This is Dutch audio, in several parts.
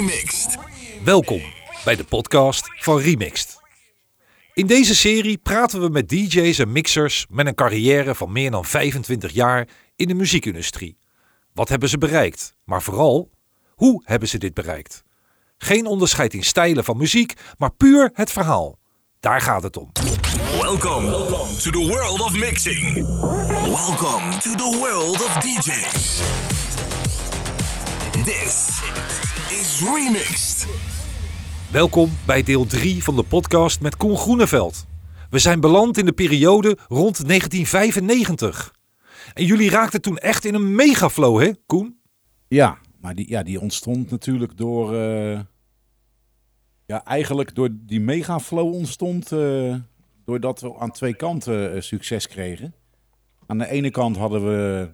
Remixed. Welkom bij de podcast van Remixed. In deze serie praten we met DJ's en mixers met een carrière van meer dan 25 jaar in de muziekindustrie. Wat hebben ze bereikt? Maar vooral, hoe hebben ze dit bereikt? Geen onderscheid in stijlen van muziek, maar puur het verhaal. Daar gaat het om. Welcome to the world of mixing. Welcome to the world of DJs. This is Remixed. Welkom bij deel 3 van de podcast met Koen Groeneveld. We zijn beland in de periode rond 1995. En jullie raakten toen echt in een megaflow, hè, Koen? Ja, maar die, ja, die ontstond natuurlijk door. eh, ja, eigenlijk door die megaflow ontstond. eh, doordat we aan twee kanten eh, succes kregen. Aan de ene kant hadden we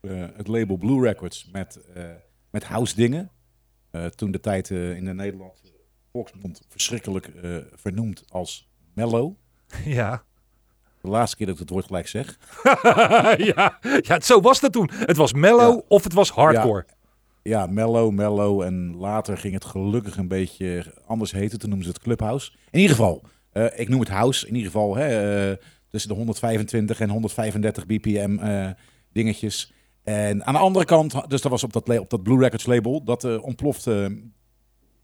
eh, het label Blue Records met, eh, met house dingen. Eh, toen de tijd eh, in de Nederland volksmond verschrikkelijk eh, vernoemd als mellow. Ja. De laatste keer dat ik het woord gelijk zeg. ja, ja, zo was dat toen. Het was mellow Ja. of het was hardcore. Ja, mellow, mellow. En later ging het gelukkig een beetje anders heten. Toen noemden ze het Clubhouse. In ieder geval, ik noem het house. In ieder geval hè, tussen de 125 en 135 bpm dingetjes. En aan de andere kant, dus dat was op dat, op dat Blue Records label, dat eh, ontplofte.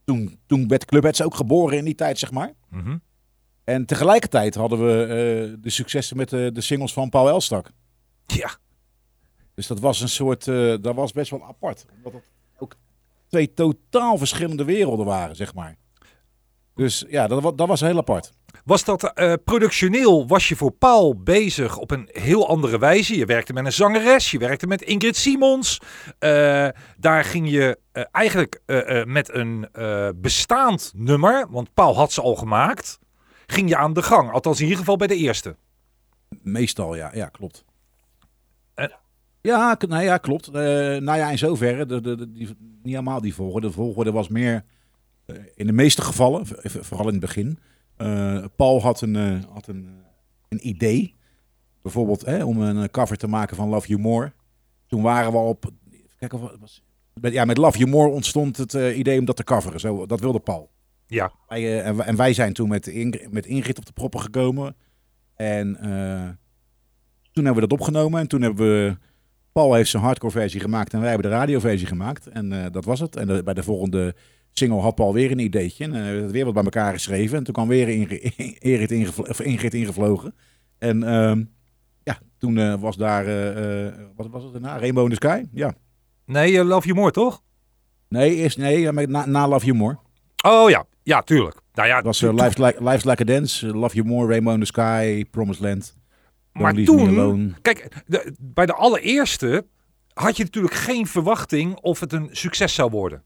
toen, toen werd Clubheads ook geboren in die tijd, zeg maar. Mhm. En tegelijkertijd hadden we eh, de successen met de, de singles van Paul Elstak. Ja. Dus dat was een soort, eh, dat was best wel apart. Omdat het ook twee totaal verschillende werelden waren, zeg maar. Dus ja, dat, dat was heel apart. Was dat eh, productioneel, was je voor Paul bezig op een heel andere wijze? Je werkte met een zangeres, je werkte met Ingrid Simons. Eh, daar ging je eh, eigenlijk met een bestaand nummer, want Paul had ze al gemaakt, ging je aan de gang. Althans in ieder geval bij de eerste. Meestal, ja, ja klopt. Ja, nou ja, klopt. Nou ja, in zoverre, de, de, de- die, niet helemaal die volgorde. De volgorde was meer, in de meeste gevallen, vooral in het begin. Eh, Paul had een, eh, had een, eh, een idee. Bijvoorbeeld hè, om een cover te maken van Love You More. Toen waren we op... Kijk, of het was, met, ja, met Love You More ontstond het idee om dat te coveren. Zo, dat wilde Paul. Ja. Wij, en, wij- en wij zijn toen met, Ingrid, met Ingrid op de proppen gekomen. En toen hebben we dat opgenomen. En toen hebben we... Paul heeft zijn hardcore versie gemaakt en wij hebben de radioversie gemaakt. En dat was het. En de- bij de volgende single had Paul weer een ideetje. En het weer wat bij elkaar geschreven. En toen kwam weer Ingrid, ingevlo- of Ingrid ingevlogen. En ehm, ja, toen eh, was daar... eh, wat was het daarna? Rainbow in the Sky? Ja. Nee, Love You More, toch? Nee, eerst, nee na, na Love You More. Oh ja, ja, tuurlijk. Nou ja, Het was uh, Life's, like, Life's Like a Dance, uh, Love You More, Rainbow in the Sky, Promised Land. maar toen, Alone. kijk, de- bij de allereerste had je natuurlijk geen verwachting of het een succes zou worden.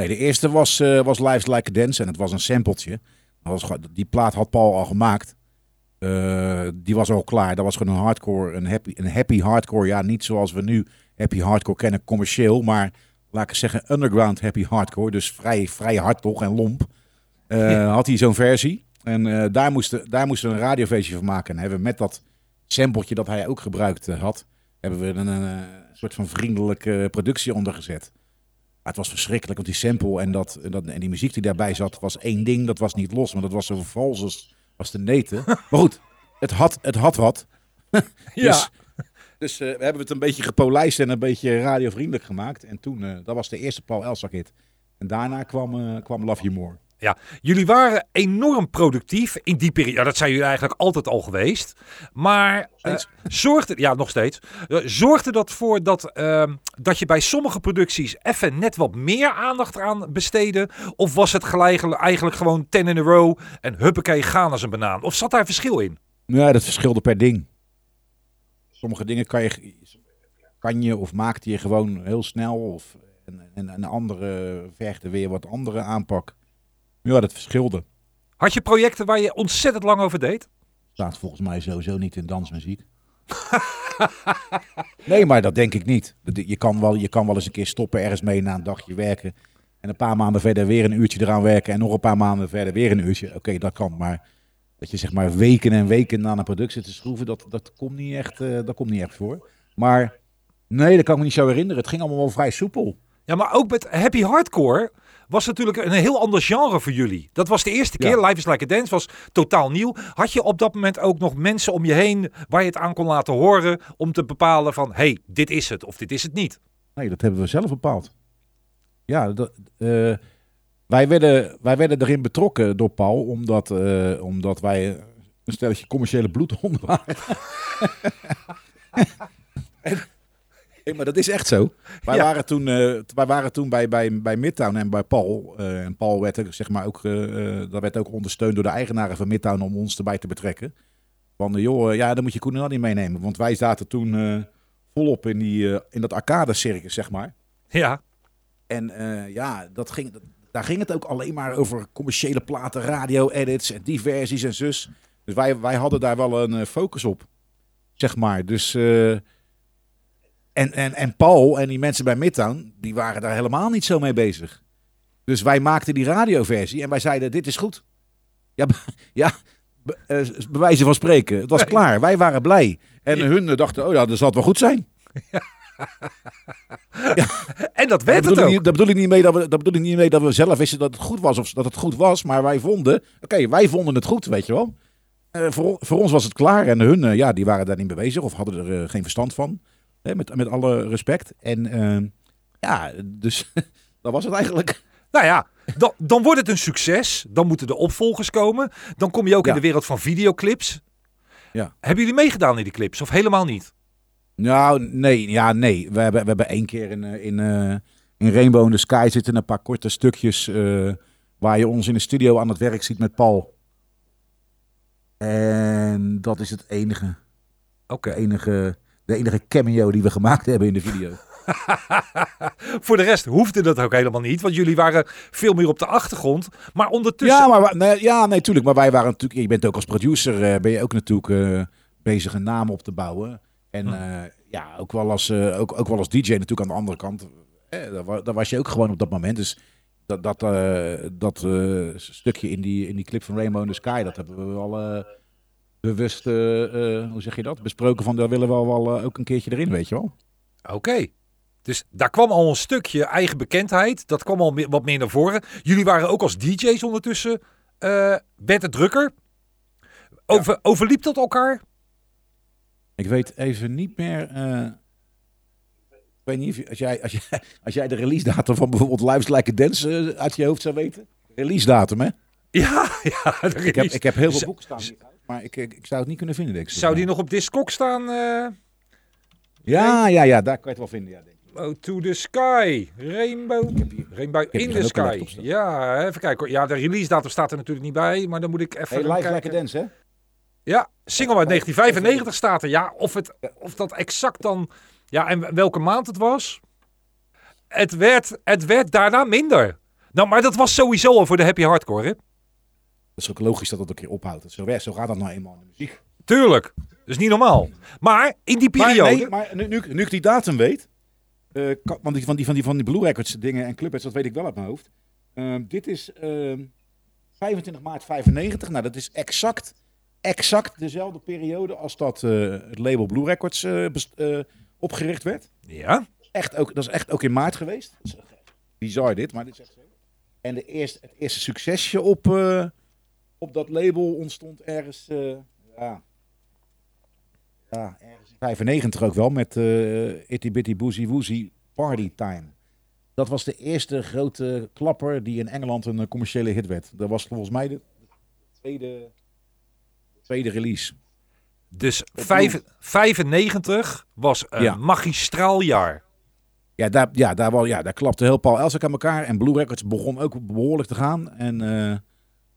Nee, de eerste was, eh, was Life's Like a Dance en het was een sampletje. Dat was, die plaat had Paul al gemaakt. Eh, die was al klaar. Dat was gewoon een hardcore, een happy, een happy hardcore. Ja, niet zoals we nu happy hardcore kennen, commercieel. Maar laat ik zeggen, underground happy hardcore. Dus vrij, vrij hard toch en lomp. Eh, Had hij zo'n versie. En daar, moesten, daar moesten we een radioversie van maken. En hebben we met dat sampletje dat hij ook gebruikt had, hebben we een, een, soort van vriendelijke productie onder gezet. Maar het was verschrikkelijk, want die sample en, dat, en, dat, en die muziek die daarbij zat, was één ding. Dat was niet los, maar dat was zo vals als, als de neten. maar goed, het had, het had wat. Dus, dus eh, we hebben het een beetje gepolijst en een beetje radiovriendelijk gemaakt. En toen, eh, dat was de eerste Paul Elsak hit. En daarna kwam, eh, kwam Love You More. Ja, jullie waren enorm productief in die periode. Ja, dat zijn jullie eigenlijk altijd al geweest. Maar eh, Steeds. zorgde, ja, nog steeds. Eh, zorgde dat voor dat, ehm, dat je bij sommige producties even net wat meer aandacht aan besteedde? Of was het gelijk, eigenlijk gewoon ten in a row en huppakee, gaan als een banaan? Of zat daar verschil in? Ja, dat verschilde per ding. Sommige dingen kan je, kan je of maakte je gewoon heel snel. Of, en, en, en andere vergde weer wat andere aanpak. Ja, dat verschilde. Had je projecten waar je ontzettend lang over deed? Staat volgens mij sowieso niet in dansmuziek. nee, maar dat denk ik niet. Je kan, wel, je kan wel eens een keer stoppen ergens mee na een dagje werken. En een paar maanden verder weer een uurtje eraan werken. En nog een paar maanden verder weer een uurtje. Oké, dat kan. Maar dat je zeg maar weken en weken aan een product zit te schroeven, dat, dat, komt niet echt, eh, dat komt niet echt voor. Maar nee, dat kan ik me niet zo herinneren. Het ging allemaal wel vrij soepel. Ja, maar ook met Happy Hardcore was natuurlijk een heel ander genre voor jullie. Dat was de eerste keer. Ja. Life is Like a Dance was totaal nieuw. Had je op dat moment ook nog mensen om je heen waar je het aan kon laten horen om te bepalen van, hey, dit is het of dit is het niet? Nee, dat hebben we zelf bepaald. Ja, dat, eh, wij, werden, wij werden erin betrokken door Paul, omdat, eh, omdat wij een stelletje commerciële bloedhonden waren. En- Nee, maar dat is echt zo. Wij Ja. waren toen, eh, wij waren toen bij, bij, bij Midtown en bij Paul. eh, en Paul werd, ook, zeg maar, ook, eh, eh, dat werd ook ondersteund door de eigenaren van Midtown om ons erbij te betrekken. Van, joh, ja, dan moet je Koen niet meenemen. Want wij zaten toen volop in, die, in dat arcade-circus, zeg maar. Ja, En ja, dat ging, dat- daar ging het ook alleen maar over commerciële platen, radio-edits en die versies en zus. Dus wij, wij hadden daar wel een focus op, zeg maar. Dus, en, en, en Paul en die mensen bij Midtown, die waren daar helemaal niet zo mee bezig. Dus wij maakten die radioversie en wij zeiden, dit is goed. Ja, ja be, eh, bij wijze van spreken. Het was klaar. Wij waren blij. En hun dachten, oh ja, dat zal het wel goed zijn. en dat Dat werd het ook. niet, dat, bedoel ik niet mee dat we, dat bedoel ik niet mee dat we zelf wisten dat het goed was of dat het goed was. Maar wij vonden, oké, wij vonden het goed, weet je wel. Eh, voor, voor ons was het klaar en hun, eh, ja, die waren daar niet mee bezig of hadden er geen verstand van. Hè, met, met alle respect. En eh, ja, dus dat was het eigenlijk. Nou ja, dan, dan wordt het een succes. Dan moeten de opvolgers komen. Dan kom je ook Ja. in de wereld van videoclips. Ja. Hebben jullie meegedaan in die clips of helemaal niet? Nou, nee, ja, nee. We hebben, we hebben één keer in, eh, in, eh, in Rainbow in the Sky zitten een paar korte stukjes eh, waar je ons in de studio aan het werk ziet met Paul. En dat is het enige. Oké. Enige, de enige cameo die we gemaakt hebben in de video. Voor de rest hoefde dat ook helemaal niet, want jullie waren veel meer op de achtergrond. Maar ondertussen. Ja, maar nee, ja, nee, tuurlijk. Maar wij waren natuurlijk. Je bent ook als producer, eh, ben je ook natuurlijk eh, bezig een naam op te bouwen. En Hm. eh, ja, ook wel, als, ook, ook wel als DJ natuurlijk aan de andere kant. Eh, daar, wa- daar was je ook gewoon op dat moment. Dus dat, dat, dat stukje in die, in die clip van Rainbow in the Sky, dat hebben we wel eh, bewust, eh, eh, hoe zeg je dat, besproken van daar willen we wel, wel eh, ook een keertje erin, weet je wel. Oké. Dus daar kwam al een stukje eigen bekendheid. Dat kwam al wat meer naar voren. Jullie waren ook als DJ's ondertussen. werd het drukker? Over, Overliep dat elkaar? Ik weet even niet meer. ik weet niet of als, jij, als, jij, als jij de release datum van bijvoorbeeld Lives Like a Dance uit je hoofd zou weten. Release datum, hè? Ja, ja. Ik heb, ik heb heel veel boeken staan. Maar ik, ik, ik zou het niet kunnen vinden, denk ik. Zou die nog op Discog staan? eh Ja, ja, ja, daar kan je het wel vinden. Ja, denk ik. Oh, to the sky. Rainbow. Rainbow in the sky. Ja, even kijken. hoor. Ja, de release datum staat er natuurlijk niet bij. Maar dan moet ik even Hey, Like kijken. a Dance, hè? Ja, single uit 1995 staat er. Ja, of, het, of dat exact dan... Ja, en welke maand het was? Het werd, het werd daarna minder. Nou, maar dat was sowieso al voor de happy hardcore, hè? Is ook logisch dat dat een keer ophoudt. Zo, zo gaat dat nou eenmaal in de muziek. Tuurlijk. Dat is niet normaal. Maar in die Maar, periode... nee, maar nu, nu, nu ik die datum weet, eh, kan- want die, van, die, van, die, van die Blue Records dingen en Clubheads, dat weet ik wel uit mijn hoofd. Ehm, dit is ehm, 25 maart 95. Nou, dat is exact, exact dezelfde periode als dat eh, het label Blue Records eh, eh, opgericht werd. Ja, Echt ook, dat is echt ook in maart geweest. Bizar dit, maar dit is echt zo. En de eerste, het eerste succesje op, eh, op dat label ontstond ergens, eh, ja, ja, ergens in 95 ook wel, met eh Itty Bitty Boozy Woozy Party Time. Dat was de eerste grote klapper die in Engeland een eh, commerciële hit werd. Dat was volgens mij de tweede, de tweede release. dus vijf, 95 was een Ja. magistraal jaar. Ja, daar, ja, daar, wel, ja, daar klapte heel Paul Elsek aan elkaar. En Blue Records begon ook behoorlijk te gaan. En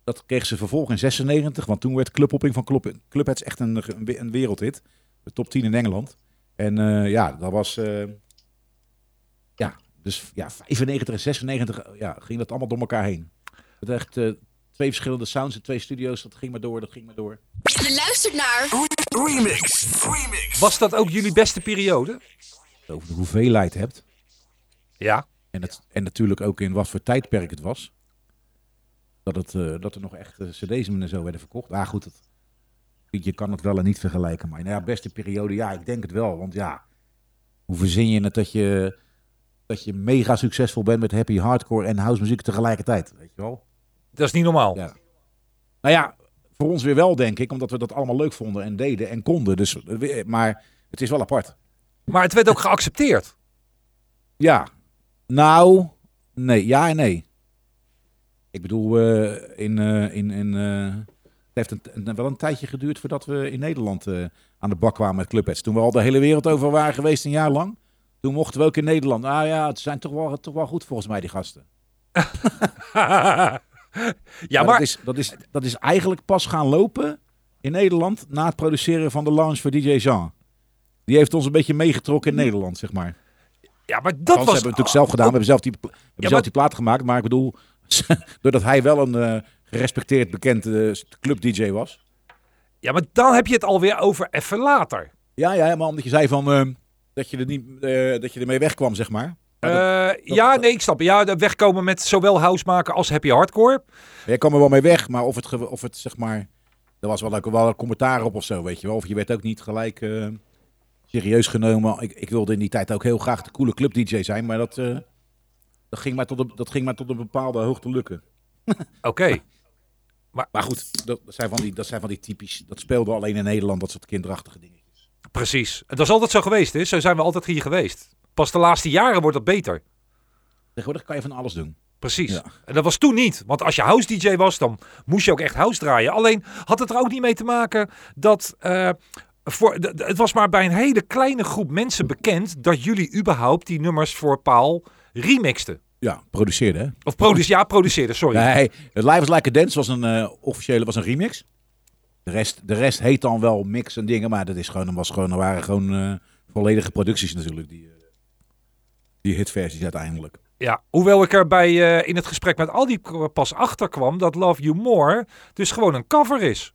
dat kreeg ze vervolg in 96. Want toen werd Clubhopping van Club, Clubheads echt een, een, wereldhit. De top 10 in Engeland. En eh, ja, dat was... eh, ja, dus ja, 95 en 96 eh, ja, ging dat allemaal door elkaar heen. Het echt eh, twee verschillende sounds in twee studio's. Dat ging maar door, dat ging maar door. Je luistert naar Remix. Remix. Was dat ook jullie beste periode? Over de hoeveelheid hebt. Ja. En, het, en natuurlijk ook in wat voor tijdperk het was. Dat, het, eh, dat er nog echt eh, cd's en zo werden verkocht. Ah goed, het, je kan het wel en niet vergelijken. Maar nou ja, beste periode, ja, ik denk het wel. Want ja, hoe verzin je het dat je dat je mega succesvol bent met happy hardcore en house muziek tegelijkertijd. Weet je wel? Dat is niet normaal. Ja. Nou ja, voor ons weer wel, denk ik, omdat we dat allemaal leuk vonden en deden en konden. Dus, we- maar het is wel apart. Maar het werd ook geaccepteerd. Ja. Nou, nee, ja en nee. Ik bedoel, eh, in, eh, in, in, eh, het heeft een, een- wel een tijdje geduurd voordat we in Nederland aan de bak kwamen met Clubheads. Toen we al de hele wereld over waren geweest, een jaar lang. Toen mochten we ook in Nederland. Nou ja, het zijn toch wel, toch wel goed volgens mij, die gasten. ja, Maar, maar dat, is, dat, is, dat is eigenlijk pas gaan lopen in Nederland na het produceren van de launch voor DJ Jean. Die heeft ons een beetje meegetrokken in Nederland, zeg maar. Ja, maar dat Dat was... hebben we natuurlijk zelf gedaan. We hebben zelf die, we hebben maar- zelf die plaat gemaakt. Maar ik bedoel, doordat hij wel een eh, gerespecteerd, bekend eh, club-dj was. Ja, maar dan heb je het alweer over even later. Ja, ja, maar omdat je zei van, eh, dat, je er niet, dat je ermee wegkwam, zeg maar. Dat- ja, nee, ik snap. Ja, wegkomen met zowel house maken als happy hardcore. jij kwam er wel mee weg, maar of het, of het zeg maar... Er was wel, ook wel een commentaar op of zo, weet je wel. Of je werd ook niet gelijk serieus genomen. Ik, ik wilde in die tijd ook heel graag de coole club-dj zijn. Maar dat, dat, ging maar tot een, dat ging maar tot een bepaalde hoogte lukken. Oké. Maar goed, dat zijn van die, dat zijn van die typisch... Dat speelde alleen in Nederland, dat soort kinderachtige dingen. Precies. En dat is altijd zo geweest, hè? Zo zijn we altijd hier geweest. Pas de laatste jaren wordt dat beter. Tegenwoordig kan je van alles doen. Precies. Ja. En dat was toen niet. Want als je house DJ was, dan moest je ook echt house draaien. Alleen had het er ook niet mee te maken dat. eh, voor, het was maar bij een hele kleine groep mensen bekend dat jullie überhaupt die nummers voor Paul remixten. Ja, produceerde hè? Of produce, ja, produceerden, sorry. Nee, het Live is Like a Dance was een eh, officiële was een remix. De rest, de rest heet dan wel mix en dingen, maar dat is gewoon, was gewoon, er waren gewoon eh, volledige producties natuurlijk, die, eh, die hitversies uiteindelijk. Ja, hoewel ik er bij, in het gesprek met Aldi pas achter kwam dat Love You More dus gewoon een cover is.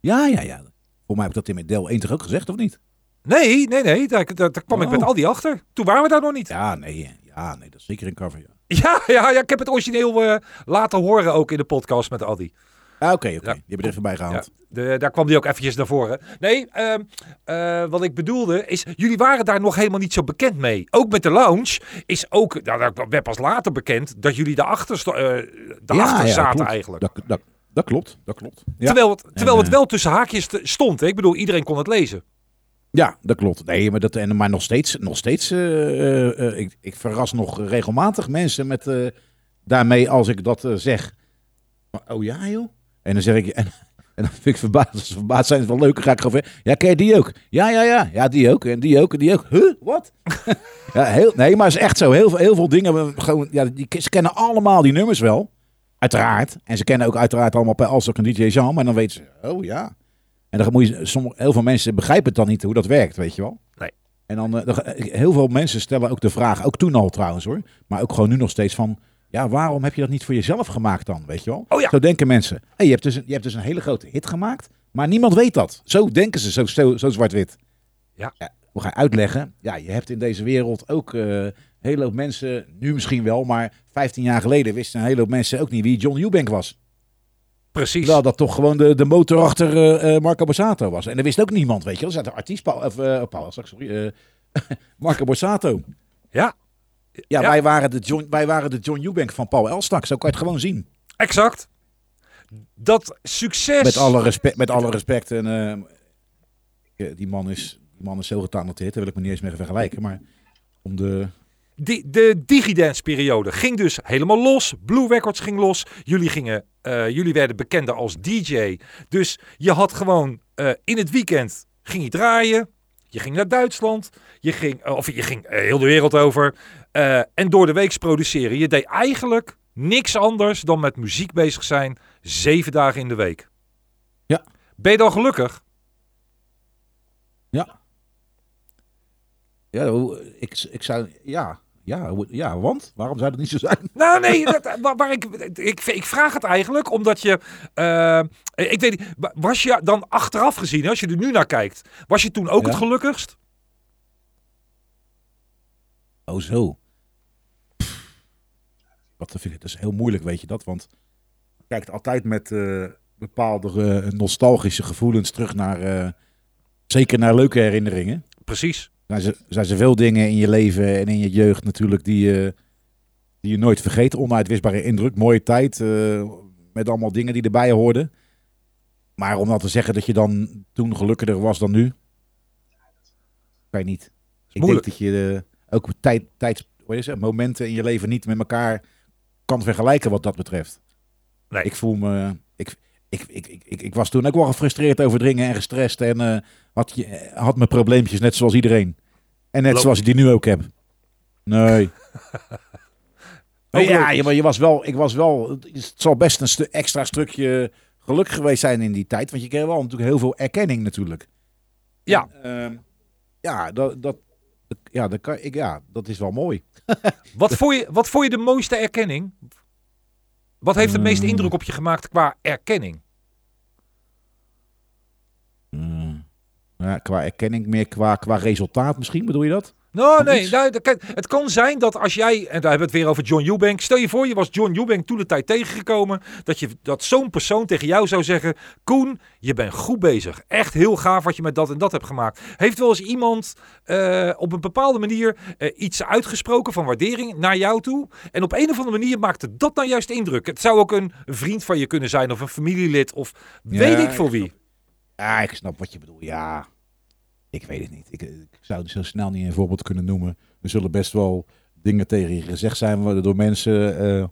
Ja, ja, ja. Voor mij heb ik dat in mijn deel 1 toch ook gezegd, of niet? Nee, nee, nee, daar, daar, daar kwam ik Oh. met Aldi achter. Toen waren we daar nog niet. Ja, nee, ja, nee dat is zeker een cover, ja. Ja, ja, ja ik heb het origineel eh, laten horen ook in de podcast met Aldi. Ah, Oké, oké. Ja. Die hebben er even bij gehaald. Ja, de, daar kwam die ook eventjes naar voren. Nee, ehm, eh, wat ik bedoelde is, jullie waren daar nog helemaal niet zo bekend mee. Ook met de lounge is ook, nou, dat werd pas later bekend, dat jullie daarachter, sto- eh daarachter zaten klopt. eigenlijk. Dat, dat, dat klopt, dat klopt. Ja. Terwijl, het, terwijl En, het wel tussen haakjes stond. Hè? Ik bedoel, iedereen kon het lezen. Ja, dat klopt. Nee, maar, dat, en, maar nog steeds, nog steeds eh, eh, eh, ik, ik verras nog regelmatig mensen met daarmee als ik dat zeg. Oh ja, joh. En dan zeg ik, en, en dan vind ik verbaasd, ze verbaasd zijn, wel leuk. Ga ik gewoon. Ja, ken je die ook? Ja, ja, ja. Ja, die ook. En die ook. En die ook. Huh? Wat? ja, heel, nee, maar het is echt zo. Heel, veel- heel veel dingen. Gewoon, ja, die, ze kennen allemaal die nummers wel. Uiteraard. En ze kennen ook uiteraard allemaal bij als ook een DJ Jean. Maar dan weten ze, oh ja. En dan moet je, sommige, heel veel mensen begrijpen het dan niet hoe dat werkt, weet je wel. Nee. En dan, eh, dan, heel veel mensen stellen ook de vraag, ook toen al trouwens hoor, maar ook gewoon nu nog steeds van, ja, waarom heb je dat niet voor jezelf gemaakt dan, weet je wel? Oh ja. Zo denken mensen. Hey, je, hebt dus een, je hebt dus een hele grote hit gemaakt, maar niemand weet dat. Zo denken ze, zo, zo, zo zwart-wit. Ja. Hoe ga je uitleggen? Ja, je hebt in deze wereld ook eh, een hele hoop mensen, nu misschien wel, maar 15 jaar geleden wisten een hele hoop mensen ook niet wie John Eubank was. Precies. Terwijl dat toch gewoon de, de motor achter eh, eh, Marco Borsato was. En er wist ook niemand, weet je wel. Er zat een artiest, Paul, of, eh, Paul sorry, Marco Borsato. Ja, Ja, Ja. Wij, waren de John, wij waren de John Eubank van Paul Elstak. Zo kan je het gewoon zien. exact. Dat succes... Met alle respect. Met alle respect. En, die, man is, die man is zo getalenteerd. Daar wil ik me niet eens mee vergelijken. Maar om de... Die, de Digidance periode ging dus helemaal los. Blue Records ging los. Jullie, gingen, eh, jullie werden bekender als DJ. Dus je had gewoon eh, in het weekend ging je draaien. Je ging naar Duitsland. Je ging, eh, of je ging heel de wereld over. En door de week produceren. Je deed eigenlijk niks anders dan met muziek bezig zijn. Zeven dagen in de week. Ja. Ben je dan gelukkig? Ja. Ja, ik, ik zou... Ja. Ja, ja, want? Waarom zou dat niet zo zijn? Nou, nee, dat, waar, waar ik, ik, ik vraag het eigenlijk omdat je. eh, ik weet niet, wa- was je dan achteraf gezien, als je er nu naar kijkt, was je toen ook Ja. het gelukkigst? Oh, zo. Pff. Wat vind ik, dat is heel moeilijk, weet je dat? Want je kijkt altijd met eh, bepaalde eh, nostalgische gevoelens terug naar, eh, zeker naar leuke herinneringen. Precies. Zijn, ze, zijn ze veel dingen in je leven en in je jeugd natuurlijk die, je die je nooit vergeet. Onuitwisbare indruk, mooie tijd, eh, met allemaal dingen die erbij hoorden. Maar om dan te zeggen dat je dan toen gelukkiger was dan nu, kan je niet. Ik moeilijk. denk dat je eh, ook tijd, is het, momenten in je leven niet met elkaar kan vergelijken wat dat betreft. Nee. Ik voel me. Ik, ik, ik, ik, ik, was toen ook wel gefrustreerd over dingen en gestrest. En eh, had, je, had mijn probleempjes net zoals iedereen. En net Loop- zoals ik die nu ook heb. Nee. Ook ja, je, maar je was wel, ik was wel. Het zal best een stu- extra stukje geluk geweest zijn in die tijd. Want je kreeg wel natuurlijk heel veel erkenning natuurlijk. Ja. En, ehm, ja, dat, dat, ja, dat, kan, ik, ja, dat is wel mooi. Wat vond, je, wat vond je de mooiste erkenning? Wat heeft het meeste Mm. indruk op je gemaakt qua erkenning? Mm. Ja, qua erkenning, meer qua, qua resultaat misschien, bedoel je dat? Nou, nee, nou, het kan zijn dat als jij, en daar hebben we het weer over John Eubank. Stel je voor, je was John Eubank toen de tijd tegengekomen. Dat, je, dat zo'n persoon tegen jou zou zeggen: Koen, je bent goed bezig. Echt heel gaaf wat je met dat en dat hebt gemaakt. Heeft wel eens iemand eh, op een bepaalde manier eh, iets uitgesproken van waardering naar jou toe? En op een of andere manier maakte dat nou juist indruk. Het zou ook een vriend van je kunnen zijn, of een familielid, of Ja, weet ik ik voor wie. Ja, ik snap wat je bedoelt. Ja, ik weet het niet. Ik, ik zou het zo snel niet een voorbeeld kunnen noemen. Er zullen best wel dingen tegen je gezegd zijn door mensen eh,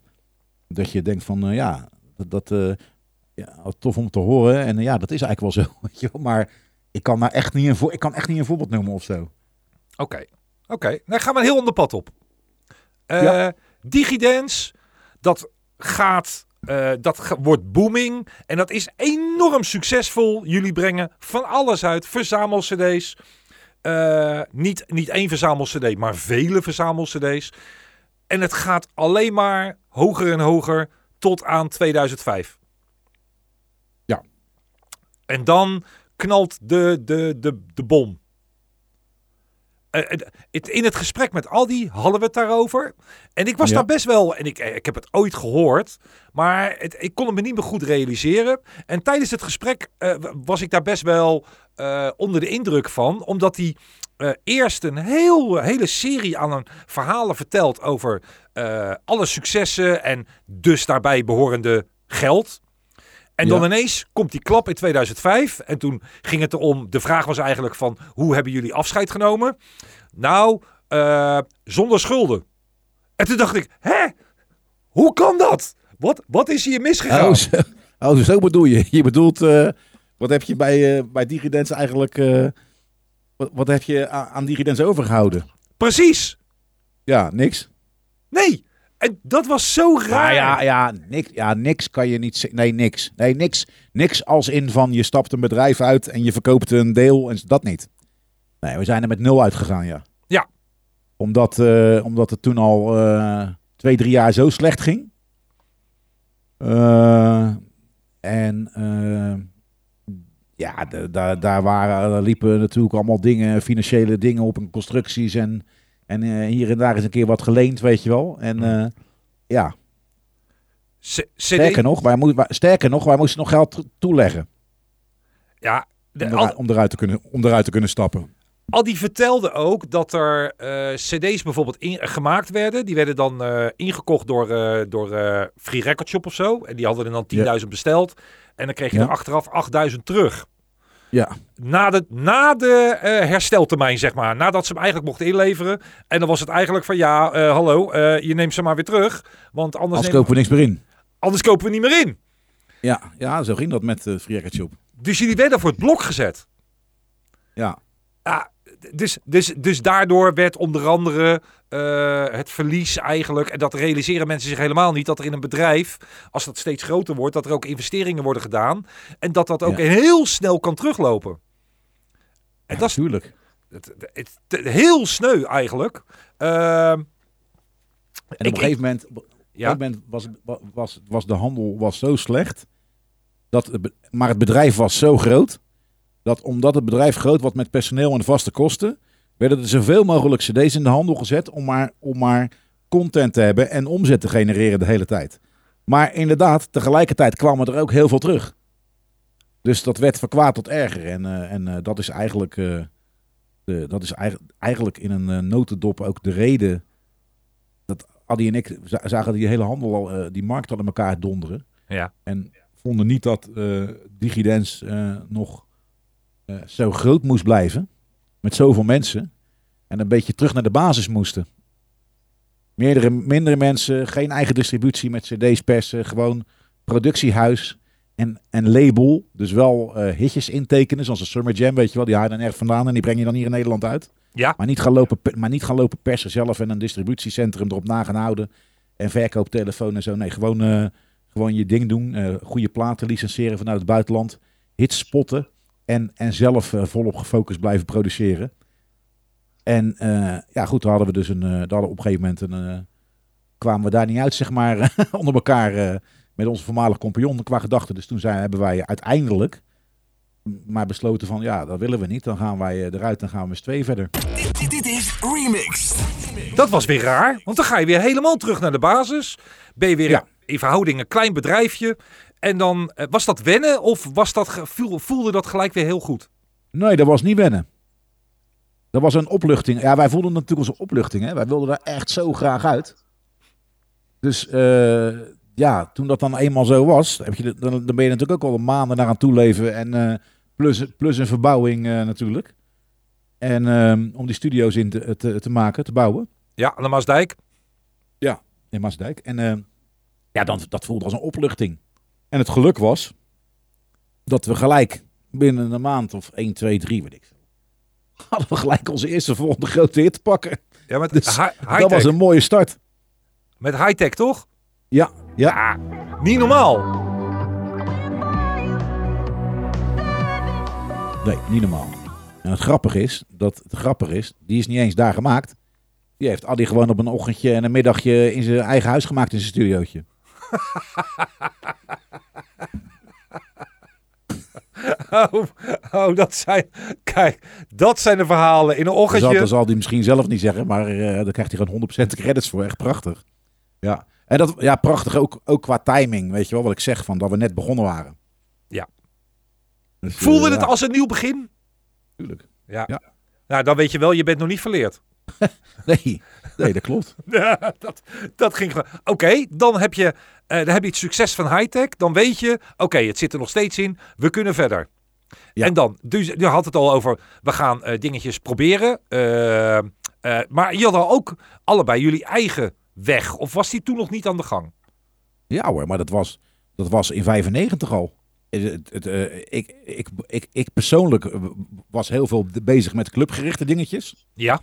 dat je denkt van, eh, ja, dat, dat eh, ja, tof om te horen. En eh, ja, dat is eigenlijk wel zo. weet je wel. Maar ik kan, daar echt niet een voor, ik kan echt niet een voorbeeld noemen of zo. Oké, oké. Dan gaan we een heel ander pad op. Eh Ja. Digidance, dat gaat, eh, dat wordt booming en dat is enorm succesvol. Jullie brengen van alles uit, verzamel-cd's. Eh, niet, niet één verzamel-cd, maar vele verzamel-cd's. En het gaat alleen maar hoger en hoger tot aan 2005. Ja. En dan knalt de, de, de, de bom. Eh, het- het- in het gesprek met Aldi hadden we het daarover. En ik was Ja. daar best wel, en ik, eh, ik heb het ooit gehoord, maar het, ik kon het me niet meer goed realiseren. En tijdens het gesprek eh, was ik daar best wel eh, onder de indruk van, omdat hij eh, eerst een heel, hele serie aan een verhalen vertelt over eh, alle successen en dus daarbij behorende geld. En dan Ja. ineens komt die klap in 2005. En toen ging het erom. De vraag was eigenlijk van hoe hebben jullie afscheid genomen? Nou, eh, zonder schulden. En toen dacht ik, hè? Hoe kan dat? Wat, wat is hier misgegaan? Oh, zo, oh, zo bedoel je. Je bedoelt, eh, wat heb je bij, eh bij Digidens eigenlijk, wat, wat heb je aan, aan Digidens overgehouden? Precies. Ja, niks. Nee. En dat was zo raar. Ja, ja, ja, niks, ja, niks kan je niet. Nee, niks. Nee, niks. Niks als in van je stapt een bedrijf uit en je verkoopt een deel en dat niet. Nee, we zijn er met nul uitgegaan, ja. Ja. Omdat, eh, omdat het toen al eh, twee, drie jaar zo slecht ging. Eh, en ja, daar daar waren, liepen natuurlijk allemaal dingen, financiële dingen op en constructies en, en eh, hier en daar is een keer wat geleend, weet je wel. En eh, ja, C- CD sterker nog, wij, moesten, wij- sterker nog, wij moesten nog geld to- toeleggen Ja, de, om, al, eruit, om, eruit te kunnen, om eruit te kunnen stappen. Aldi vertelde ook dat er eh, CD's bijvoorbeeld in, gemaakt werden. Die werden dan eh, ingekocht door, eh, door eh, Free Record Shop of zo. En die hadden er dan 10.000 besteld. En dan kreeg je Ja. er achteraf 8.000 terug. Ja, Na de, na de eh, hersteltermijn, zeg maar. Nadat ze hem eigenlijk mochten inleveren. En dan was het eigenlijk van ja, eh, hallo, eh, je neemt ze maar weer terug. Want anders, anders nemen- kopen we niks meer in. anders kopen we niet meer in. Ja, ja zo ging dat met uh, Free Shop. Dus jullie werden voor het blok gezet. Ja, Ja, dus, dus, dus daardoor werd onder andere eh, het verlies eigenlijk, en dat realiseren mensen zich helemaal niet, dat er in een bedrijf, als dat steeds groter wordt, dat er ook investeringen worden gedaan. En dat dat ook Ja. heel snel kan teruglopen. En dat is natuurlijk. het, het- het- heel sneu eigenlijk. Ehm, En ik- op een gegeven moment, op een ja, gegeven moment was, was, was, de handel was zo slecht. Dat maar het bedrijf was zo groot. Dat omdat het bedrijf groot was met personeel en vaste kosten. werden er zoveel mogelijk CD's in de handel gezet. om maar, om maar content te hebben en omzet te genereren de hele tijd. Maar inderdaad, tegelijkertijd kwam er ook heel veel terug. Dus dat werd van kwaad tot erger. En, eh, en eh, dat is eigenlijk. eh, eh, dat is eigenlijk, eigenlijk in een notendop ook de reden dat Adi en ik za- zagen die hele handel al, die markt al in elkaar donderen. Ja. En vonden niet dat Digidens nog eh, zo groot moest blijven. Met zoveel mensen. En een beetje terug naar de basis moesten. Meerdere, mindere mensen, geen eigen distributie met cd's persen. Gewoon productiehuis en, en label. Dus wel eh, hitjes intekenen, zoals een Summer Jam, weet je wel. Die haal je dan erg vandaan en die breng je dan hier in Nederland uit. Ja. Maar niet gaan lopen, pe- maar niet gaan lopen persen zelf en een distributiecentrum erop na gaan houden. En verkooptelefoon en zo. Nee, gewoon, eh, gewoon je ding doen. goede platen licenseren vanuit het buitenland. Hits spotten. En, en zelf eh, volop gefocust blijven produceren. En eh, ja, goed, dan hadden we dus een. eh, dan hadden we op een gegeven moment een. eh, kwamen we daar niet uit, zeg maar, onder elkaar. eh, met onze voormalige compagnon qua gedachten. Dus toen zijn, hebben wij uiteindelijk. maar besloten van ja, dat willen we niet. Dan gaan wij eruit en gaan we z'n tweeën verder. Dit, dit, dit is Remixed. Dat was weer raar, want dan ga je weer helemaal terug naar de basis. Ben je weer Ja. in verhouding een klein bedrijfje. En dan, eh, was dat wennen of was dat, voelde dat gelijk weer heel goed? Nee, dat was niet wennen. Dat was een opluchting. Ja, wij voelden natuurlijk een opluchting. Hè? Wij wilden daar echt zo graag uit. Dus eh, ja, toen dat dan eenmaal zo was, heb je, de- dan, dan ben je natuurlijk ook al maanden naar aan toeleven. En eh, plus, plus een verbouwing natuurlijk. En ehm, om die studio's in te, te, te maken, te bouwen. Ja, aan de Maasdijk. in Maasdijk. En ja, dan, dat voelde als een opluchting. En het geluk was dat we gelijk binnen een maand of 1, 2, 3, weet ik hadden we gelijk onze eerste volgende grote hit te pakken. Ja, met Dus dat was een mooie start. Met high-tech, toch? Ja, ja. Niet normaal. Nee, niet normaal. En het grappige is, dat het grappige is, die is niet eens daar gemaakt. Die heeft Adi gewoon op een ochtendje en een middagje in zijn eigen huis gemaakt in zijn studiootje. Oh, oh, dat zijn... Kijk, dat zijn de verhalen. In een ochtendje... dat zal hij misschien zelf niet zeggen, maar eh daar krijgt hij gewoon 100% credits voor. Echt prachtig. Ja, en dat, ja, prachtig ook, ook qua timing, weet je wel, wat ik zeg, van dat we net begonnen waren. Ja. Dus, eh, Voelde het ja, als een nieuw begin? Tuurlijk. Ja. Ja. Nou, dan weet je wel, je bent nog niet verleerd. Nee, nee, dat klopt. Ja, dat, dat ging gewoon. Oké, dan heb je, eh, dan heb je het succes van high-tech. Dan weet je, oké, het zit er nog steeds in. We kunnen verder. Ja. En dan, dus je had het al over, we gaan eh, dingetjes proberen. eh, eh, maar je had al ook allebei jullie eigen weg. Of was die toen nog niet aan de gang? Ja hoor, maar dat was, dat was in 95 al. Het, het, eh, ik, ik, ik, ik persoonlijk eh, was heel veel bezig met clubgerichte dingetjes. Ja.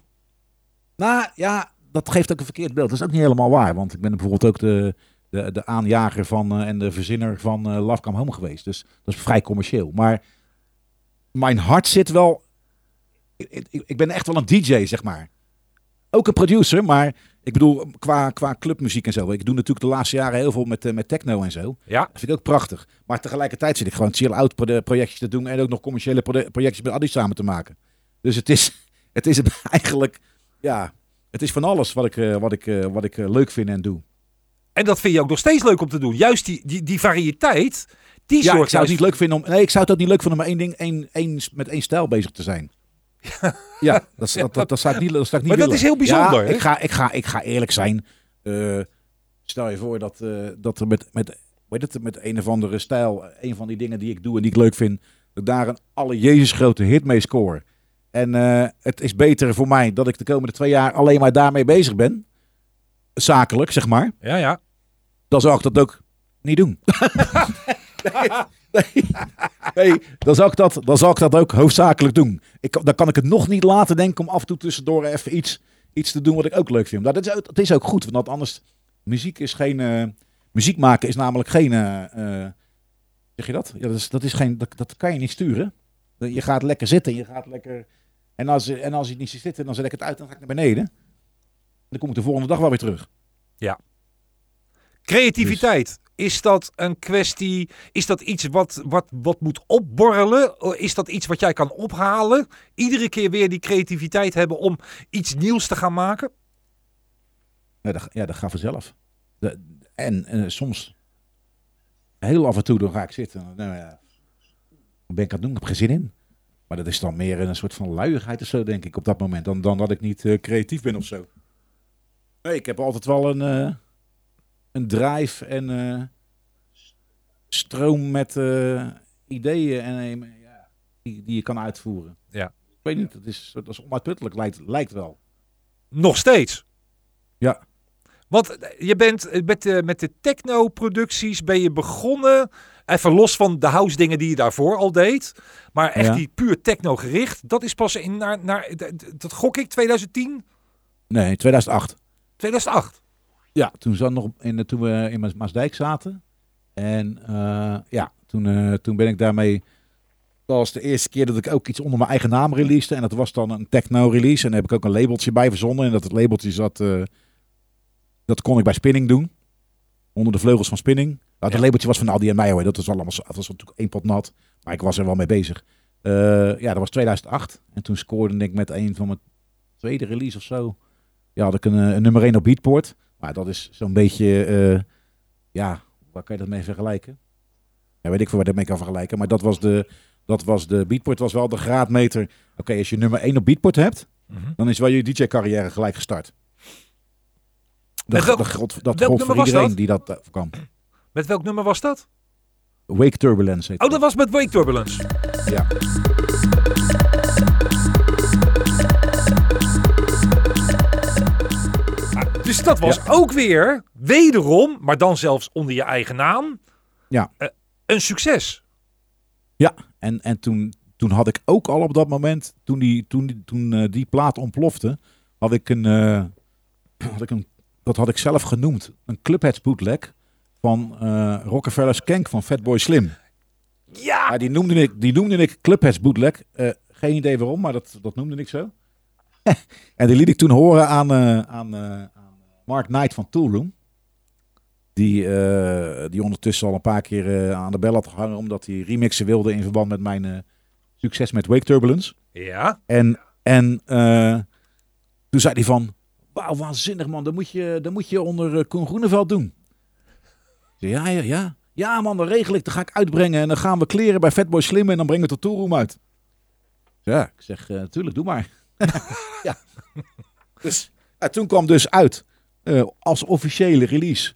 Nou ja, dat geeft ook een verkeerd beeld. Dat is ook niet helemaal waar. Want ik ben bijvoorbeeld ook de, de, de aanjager van eh, en de verzinner van Love Come Home geweest. Dus dat is vrij commercieel. Maar mijn hart zit wel... Ik, ik, ik ben echt wel een DJ, zeg maar. Ook een producer, maar ik bedoel, qua, qua clubmuziek en zo. Ik doe natuurlijk de laatste jaren heel veel met, eh, met techno en zo. Ja. Dat vind ik ook prachtig. Maar tegelijkertijd zit ik gewoon chill-out pro- projectjes te doen. En ook nog commerciële pro- projectjes met Adi samen te maken. Dus het is, het is eigenlijk, ja, het is van alles wat ik, eh, wat ik, wat ik leuk vind en doe. En dat vind je ook nog steeds leuk om te doen. Juist die, die, die variëteit, die Ja, ik zou het niet leuk vinden om, nee, ik zou het ook niet leuk vinden om maar één ding, één, één, met één stijl bezig te zijn. Ja, dat, dat, dat, dat zou ik niet, dat zou ik niet Maar dat is heel bijzonder, Ja, ik, ga, ik, ga, ik ga eerlijk zijn. Eh, stel je voor dat, eh, dat er met, met, weet het, met een of andere stijl, een van die dingen die ik doe en die ik leuk vind, dat ik daar een alle Jezus grote hit mee score. En eh, het is beter voor mij dat ik de komende twee jaar alleen maar daarmee bezig ben. Zakelijk, zeg maar. Ja, ja. Dan zou ik dat ook niet doen. nee, nee, nee, dan, zou ik dat, dan zou ik dat ook hoofdzakelijk doen. Ik, dan kan ik het nog niet laten denken om af en toe tussendoor even iets, iets te doen wat ik ook leuk vind. Maar dat is, ook- dat is ook goed, want anders... Muziek is geen... eh, muziek maken is namelijk geen... eh, eh, zeg je dat? Ja, dat, is, dat, is geen, dat, dat kan je niet sturen. Je gaat lekker zitten, je gaat lekker... En als, en als je niet ziet zitten, dan zet ik het uit en dan ga ik naar beneden. Dan kom ik de volgende dag wel weer terug. Creativiteit. Is dat een kwestie? Is dat iets wat, wat, wat moet opborrelen? Is dat iets wat jij kan ophalen? Iedere keer weer die creativiteit hebben om iets nieuws te gaan maken? Ja, dat, ja, dat gaat vanzelf. De, en eh, soms, heel af en toe, dan ga ik zitten. Nou ja, ben ik aan het doen? Ik heb geen zin in. Maar dat is dan meer een soort van luiigheid of zo, denk ik, op dat moment. Dan, dan dat ik niet eh, creatief ben of zo. Nee, ik heb altijd wel een, eh, een drive en eh, stroom met eh, ideeën en, ja, die, die je kan uitvoeren. Ja. Ik weet niet, dat is, dat is onuitputtelijk, lijkt, lijkt wel. Nog steeds. Ja. Want je bent met de, met de techno-producties ben je begonnen. Even los van de house dingen die je daarvoor al deed. Maar echt Ja. die puur techno gericht. Dat is pas in naar, naar dat gok ik 2010, Nee, 2008. 2008. Ja, toen, zat nog in, de- toen we in Maas- Maasdijk zaten. En eh, ja, toen, eh, toen ben ik daarmee... Dat was de eerste keer dat ik ook iets onder mijn eigen naam releasede. En dat was dan een techno-release. En daar heb ik ook een labeltje bij verzonnen. En dat het labeltje zat... eh, dat kon ik bij Spinning doen. Onder de vleugels van Spinning. Nou, het Ja. labeltje was van Aldi en mij hoor. Dat was allemaal... Dat was natuurlijk één pot nat. Maar ik was er wel mee bezig. Eh, ja, dat was 2008. En toen scoorde ik met een van mijn tweede release of zo. Ja, had ik een, eh, een nummer 1 op Beatport. Maar dat is zo'n beetje, eh, ja, waar kan je dat mee vergelijken? Ja, weet ik veel waar dat mee kan vergelijken. Maar dat was de, dat was de Beatport was wel de graadmeter. Oké, als je nummer 1 op Beatport hebt, Mhm. dan is wel je DJ-carrière gelijk gestart. Dat, Met welk- dat, gold- dat gold voor iedereen dat? die dat eh, kwam. Met welk nummer was dat? Wake Turbulence heet Oh, dat was met Wake Turbulence. Ja. Dus dat was ook weer, wederom, maar dan zelfs onder je eigen naam, Ja. eh, een succes. Ja, en, en toen, toen had ik ook al op dat moment, toen die, toen, die- toen, eh, die plaat ontplofte, had ik een, eh, had ik een, dat had ik zelf genoemd, een Clubheads bootleg van eh Rockefeller Skank van Fatboy Slim. Ja! Ja, die, noemde ik, die noemde ik Clubheads bootleg. Geen idee waarom, maar dat, dat noemde ik zo. en die liet ik toen horen aan, aan, aan Mark Knight van Toolroom. Die, eh, die ondertussen al een paar keer eh, aan de bel had gehangen. Omdat hij remixen wilde in verband met mijn eh, succes met Wake Turbulence. Ja. En, en toen zei hij van... Wauw, waanzinnig man. Dat moet je, dat moet je onder Koen Groeneveld doen. Zei, ja, ja, ja. Ja man, dan regel ik. Dan ga ik uitbrengen. En dan gaan we kleren bij Fatboy Slim. En dan brengen we het Toolroom uit. Ja, ik zeg, eh tuurlijk, doe maar. ja. Dus toen kwam dus uit eh, als officiële release.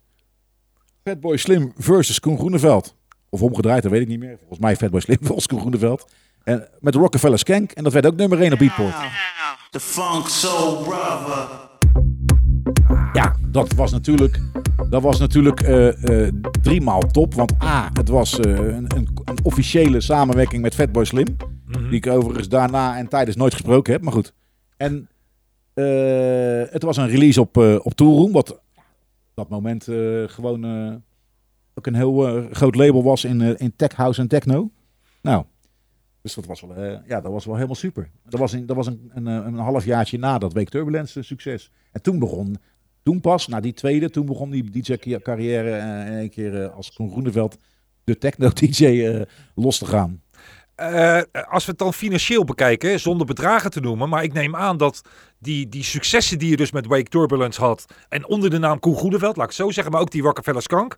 Fatboy Slim versus Koen Groeneveld. Of omgedraaid, dat weet ik niet meer. Volgens mij Fatboy Slim versus Koen Groeneveld. En met Rockefeller Skank. En dat werd ook nummer 1 op Beatport. The funk soul brother. Ja, dat was natuurlijk, dat was natuurlijk eh, eh, driemaal top. Want A, het was eh, een, een, een officiële samenwerking met Fatboy Slim. Die ik overigens daarna en tijdens nooit gesproken heb. Maar goed. En het was een release op, eh op Toolroom. Wat dat moment eh, gewoon eh, ook een heel eh, groot label was in, eh, in tech house en techno. Nou, dus dat was wel, eh, ja, dat was wel helemaal super. Dat was, in, dat was een, een, eh, een halfjaartje na dat Week Turbulence succes. En toen begon, toen pas, na die tweede, toen begon die DJ-carrière eh, in één keer eh, als Koen Groeneveld de techno-DJ eh, los te gaan. Eh, als we het dan financieel bekijken, zonder bedragen te noemen, maar ik neem aan dat die, die successen die je dus met Wake Turbulence had en onder de naam Koen Goedeveld, laat ik het zo zeggen, maar ook die Rockefeller Skank,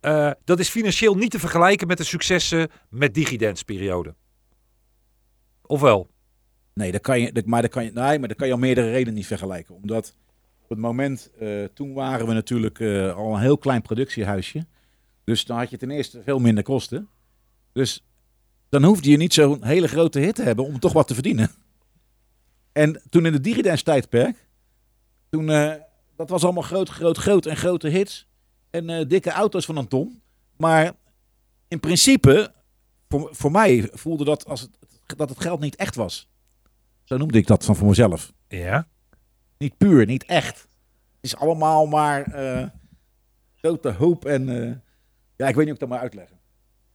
eh, dat is financieel niet te vergelijken met de successen met Digidance periode. Ofwel? Nee, dat kan je, maar, dat kan je, nee, maar dat kan je om meerdere redenen niet vergelijken. Omdat op het moment, eh, toen waren we natuurlijk al een heel klein productiehuisje. Dus dan had je ten eerste veel minder kosten. Dus dan hoefde je niet zo'n hele grote hit te hebben om toch wat te verdienen. En toen in de Digidance tijdperk, toen, eh, dat was allemaal groot, groot, groot en grote hits. En eh, dikke auto's van een ton. Maar in principe, voor, voor mij voelde dat als het, dat het geld niet echt was. Zo noemde ik dat van voor mezelf. Ja. Niet puur, niet echt. Het is allemaal maar eh, grote hoop en... ja, ik weet niet hoe ik dat maar uitleggen.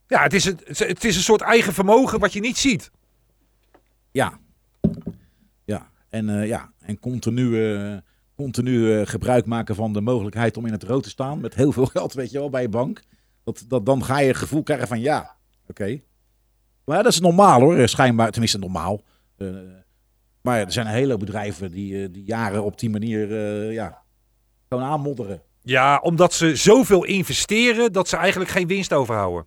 Ja, het is, een, het is een soort eigen vermogen wat je niet ziet. Ja. Ja. En, eh, ja. en continu, eh, continu eh, gebruik maken van de mogelijkheid om in het rood te staan. Met heel veel geld, weet je wel, bij je bank. Dat, dat, dan ga je het gevoel krijgen van ja, oké. Maar dat is normaal hoor, schijnbaar. Tenminste normaal. Maar er zijn een hele bedrijven die, die jaren op die manier ja, gewoon aanmodderen. Ja, omdat ze zoveel investeren dat ze eigenlijk geen winst overhouden.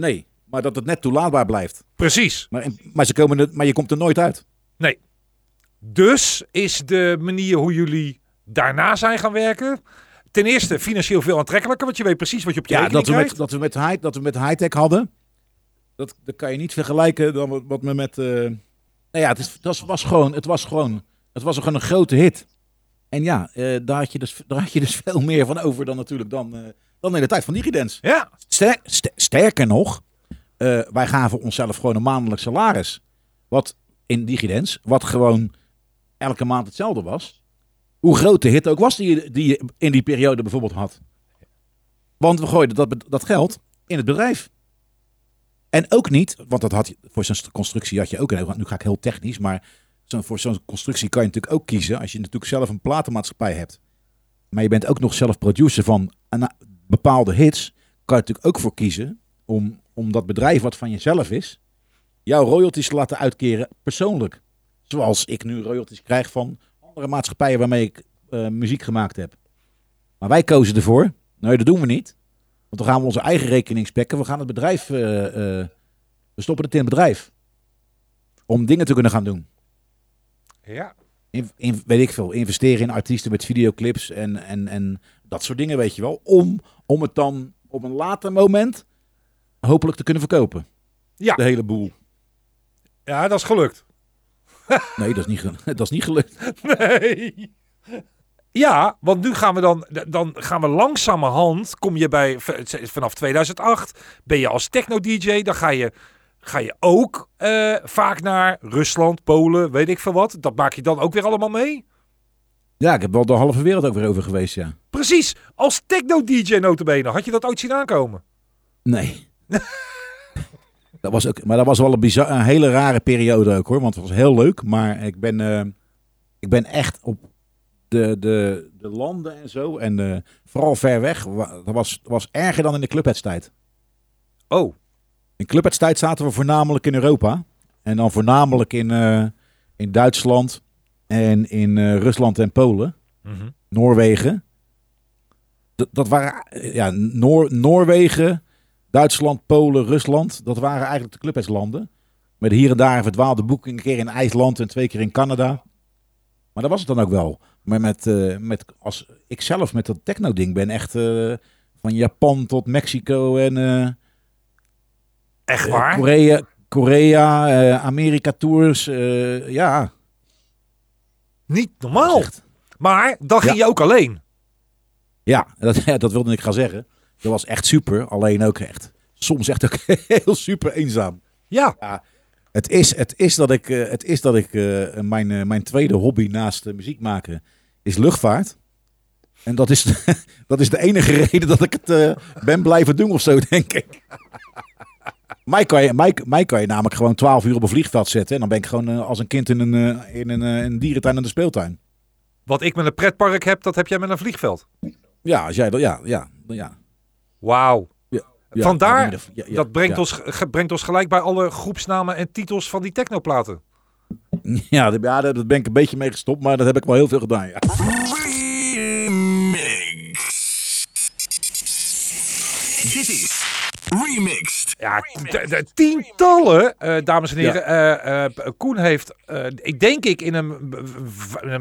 Nee, maar dat het net toelaatbaar blijft. Precies. Maar, maar, ze komen er, maar je komt er nooit uit. Nee. Dus is de manier hoe jullie daarna zijn gaan werken... Ten eerste financieel veel aantrekkelijker, want je weet precies wat je op je Ja, dat we, met, dat, we met high, dat we met high-tech hadden, dat, dat kan je niet vergelijken dan wat, wat we met... eh nou ja, het, is, dat was gewoon, het was gewoon, het was gewoon een grote hit. En ja, eh, daar, had je dus, daar had je dus veel meer van over dan natuurlijk dan, eh, dan in de tijd van Digidance. Ja, Ster- st- sterker nog, eh, wij gaven onszelf gewoon een maandelijk salaris. Wat in Digidens, wat gewoon elke maand hetzelfde was. Hoe groot de hit ook was die, je- die je in die periode bijvoorbeeld had. Want we gooiden dat, dat geld in het bedrijf. En ook niet, want dat had je, voor zo'n constructie had je ook, nu ga ik heel technisch, maar voor zo'n constructie kan je natuurlijk ook kiezen als je natuurlijk zelf een platenmaatschappij hebt. Maar je bent ook nog zelf producer van een, bepaalde hits, kan je natuurlijk ook voor kiezen om, om dat bedrijf wat van jezelf is, jouw royalties te laten uitkeren persoonlijk. Zoals ik nu royalties krijg van andere maatschappijen waarmee ik eh, muziek gemaakt heb. Maar wij kozen ervoor, nee dat doen we niet. Want dan gaan we onze eigen rekening spekken. We gaan het bedrijf, eh, eh, we stoppen het in het bedrijf. Om dingen te kunnen gaan doen. ja. In, in- weet ik veel, investeren in artiesten met videoclips en, en, en dat soort dingen, weet je wel. Om, om het dan op een later moment hopelijk te kunnen verkopen. Ja. De hele boel. ja, dat is gelukt. Nee, dat is niet, dat is niet gelukt. Nee. Ja, want nu gaan we dan, dan gaan we langzamerhand, kom je bij, vanaf 2008, ben je als techno-dj, dan ga je, ga je ook eh, vaak naar Rusland, Polen, weet ik veel wat. Dat maak je dan ook weer allemaal mee? Ja, ik heb wel de halve wereld ook weer over geweest, ja. Precies, als techno-dj notabene, had je dat ooit zien aankomen? Nee. dat was ook, maar dat was wel een, bizar, een hele rare periode ook hoor. Want het was heel leuk. Maar ik ben, eh, ik ben echt op de, de, de landen en zo. En eh, vooral ver weg. Dat was, was erger dan in de clubheadstijd. Oh, In clubheadstijd zaten we voornamelijk in Europa. En dan voornamelijk in, eh, in Duitsland. En in Rusland en Polen. Mhm. Noorwegen. Dat, dat waren ja, Noor, Noorwegen, Duitsland, Polen, Rusland. Dat waren eigenlijk de clubheadslanden. Met hier en daar een verdwaalde boeking. Een keer in IJsland en twee keer in Canada. Maar dat was het dan ook wel. Maar met, eh, met als ik zelf met dat techno-ding ben echt eh, van Japan tot Mexico en eh, echt waar? Korea, Korea Amerika tours. eh, ja, Niet normaal. Maar dan ging Ja. je ook alleen. Ja, dat, ja, dat wilde ik gaan zeggen. Dat was echt super. Alleen ook echt. Soms echt ook heel super eenzaam. Ja, Het is, het is dat ik, eh, het is dat ik eh, mijn, eh, mijn tweede hobby naast muziek maken is luchtvaart. En dat is, dat is de enige reden dat ik het ben blijven doen of zo, denk ik. Mij kan, je, mij, mij kan je namelijk gewoon 12 uur op een vliegveld zetten. En dan ben ik gewoon als een kind in een, in een, een dierentuin en de speeltuin. wat ik met een pretpark heb, dat heb jij met een vliegveld. Ja, als jij dat, ja, ja, ja. Wauw. ja, ja Vandaar, ja, ja, ja, dat brengt, ja. ons, ge- brengt ons gelijk bij alle groepsnamen en titels van die technoplaten. Ja, dat- ja, daar ben ik een beetje mee gestopt, maar dat heb ik wel heel veel gedaan. Ja. Remix. Dit is Remixed. Ja, tientallen, eh, dames en heren. Eh, eh, Koen heeft, eh, ik denk ik, in een,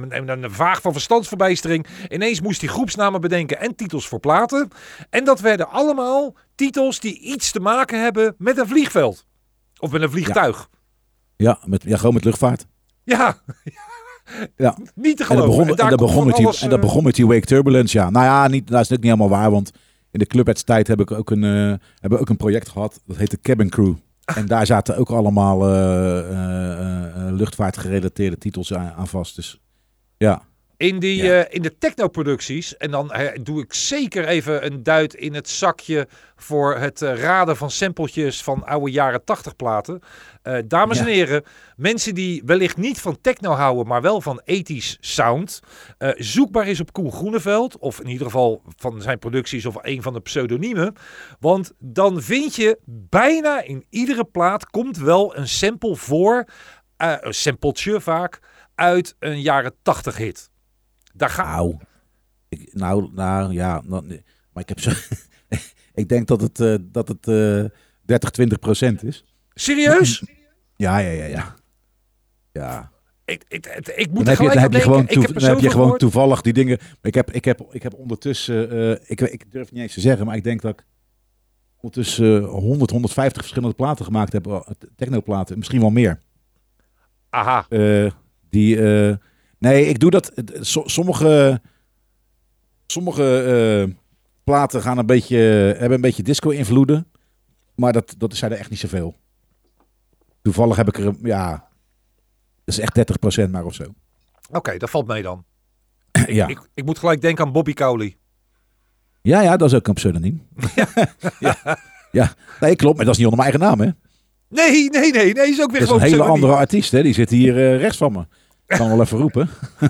in een, vaag van verstandsverbijstering... ineens moest hij groepsnamen bedenken en titels voor platen. En dat werden allemaal titels die iets te maken hebben met een vliegveld. Of met een vliegtuig. Ja, met, ja, gewoon met luchtvaart. Ja, Ja. niet te En dat geloven. begon, en daar dat begon, met die, alles, en dat begon met die Wake Turbulence, ja. Nou ja, niet, dat is natuurlijk niet helemaal waar, want in de clubheadstijd heb ik ook een, eh, hebben we ook een project gehad. Dat heette Cabin Crew. En daar zaten ook allemaal eh, eh, luchtvaartgerelateerde titels aan, aan vast. Dus ja. In, die, Ja. eh, in de technoproducties, en dan doe ik zeker even een duit in het zakje voor het eh, raden van sampletjes van oude jaren 80 platen. Eh, dames Ja. en heren, mensen die wellicht niet van techno houden, maar wel van 80s sound. zoekbaar is op Koen Groeneveld, of in ieder geval van zijn producties of een van de pseudoniemen. Want dan vind je bijna in iedere plaat komt wel een sample voor, een sampletje vaak, uit een jaren 80 hit. Daar ga Nou, ik, nou, nou ja. nou, nee. maar ik heb zo. ik denk dat het, eh, dat het eh, 30, 20 procent is. Serieus? Ja, ja, ja, ja. Ja. ik, ik, ik, moet Dan heb je, dan heb je gewoon, toe- heb dan heb je gewoon gehoord. toevallig die dingen. Ik heb, ik heb, ik heb ondertussen, eh, ik, ik durf niet eens te zeggen, maar ik denk dat ik ondertussen eh, 100, 150 verschillende platen gemaakt heb. eh, Technoplaten, misschien wel meer. Aha. Eh, die, eh, nee, ik doe dat. so- sommige sommige eh, platen gaan een beetje, hebben een beetje disco-invloeden. Maar dat, dat zijn er echt niet zoveel. Toevallig heb ik er, ja, dat is echt 30% maar of zo. Oké, dat valt mee dan. ja. Ik, ik moet gelijk denken aan Bobby Cowley. ja, ja, dat is ook een pseudoniem. ja. ja, nee, klopt, maar dat is niet onder mijn eigen naam, hè? Nee, nee, nee, nee, is ook weer Dat is een hele andere artiest, hè? Die zit hier eh, rechts van me. Kan wel even roepen.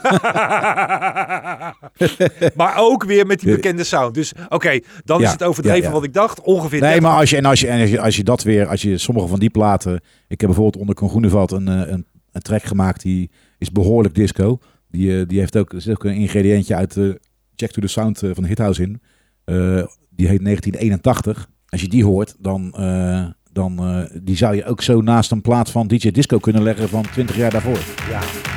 maar ook weer met die bekende sound. Dus oké, dan is het overdreven ja, ja. wat ik dacht. Ongeveer Nee, 30. maar als je, en als je, en als je, als je dat weer, als je sommige van die platen. Ik heb bijvoorbeeld onder Con Groeneveld een, eh, een, een track gemaakt die is behoorlijk disco. Die, eh, die heeft ook, er zit ook een ingrediëntje uit eh, Check to the Sound van Hithouse in. Die heet 1981. Als je die hoort, dan, dan die zou je ook zo naast een plaat van DJ Disco kunnen leggen van 20 jaar daarvoor. Ja.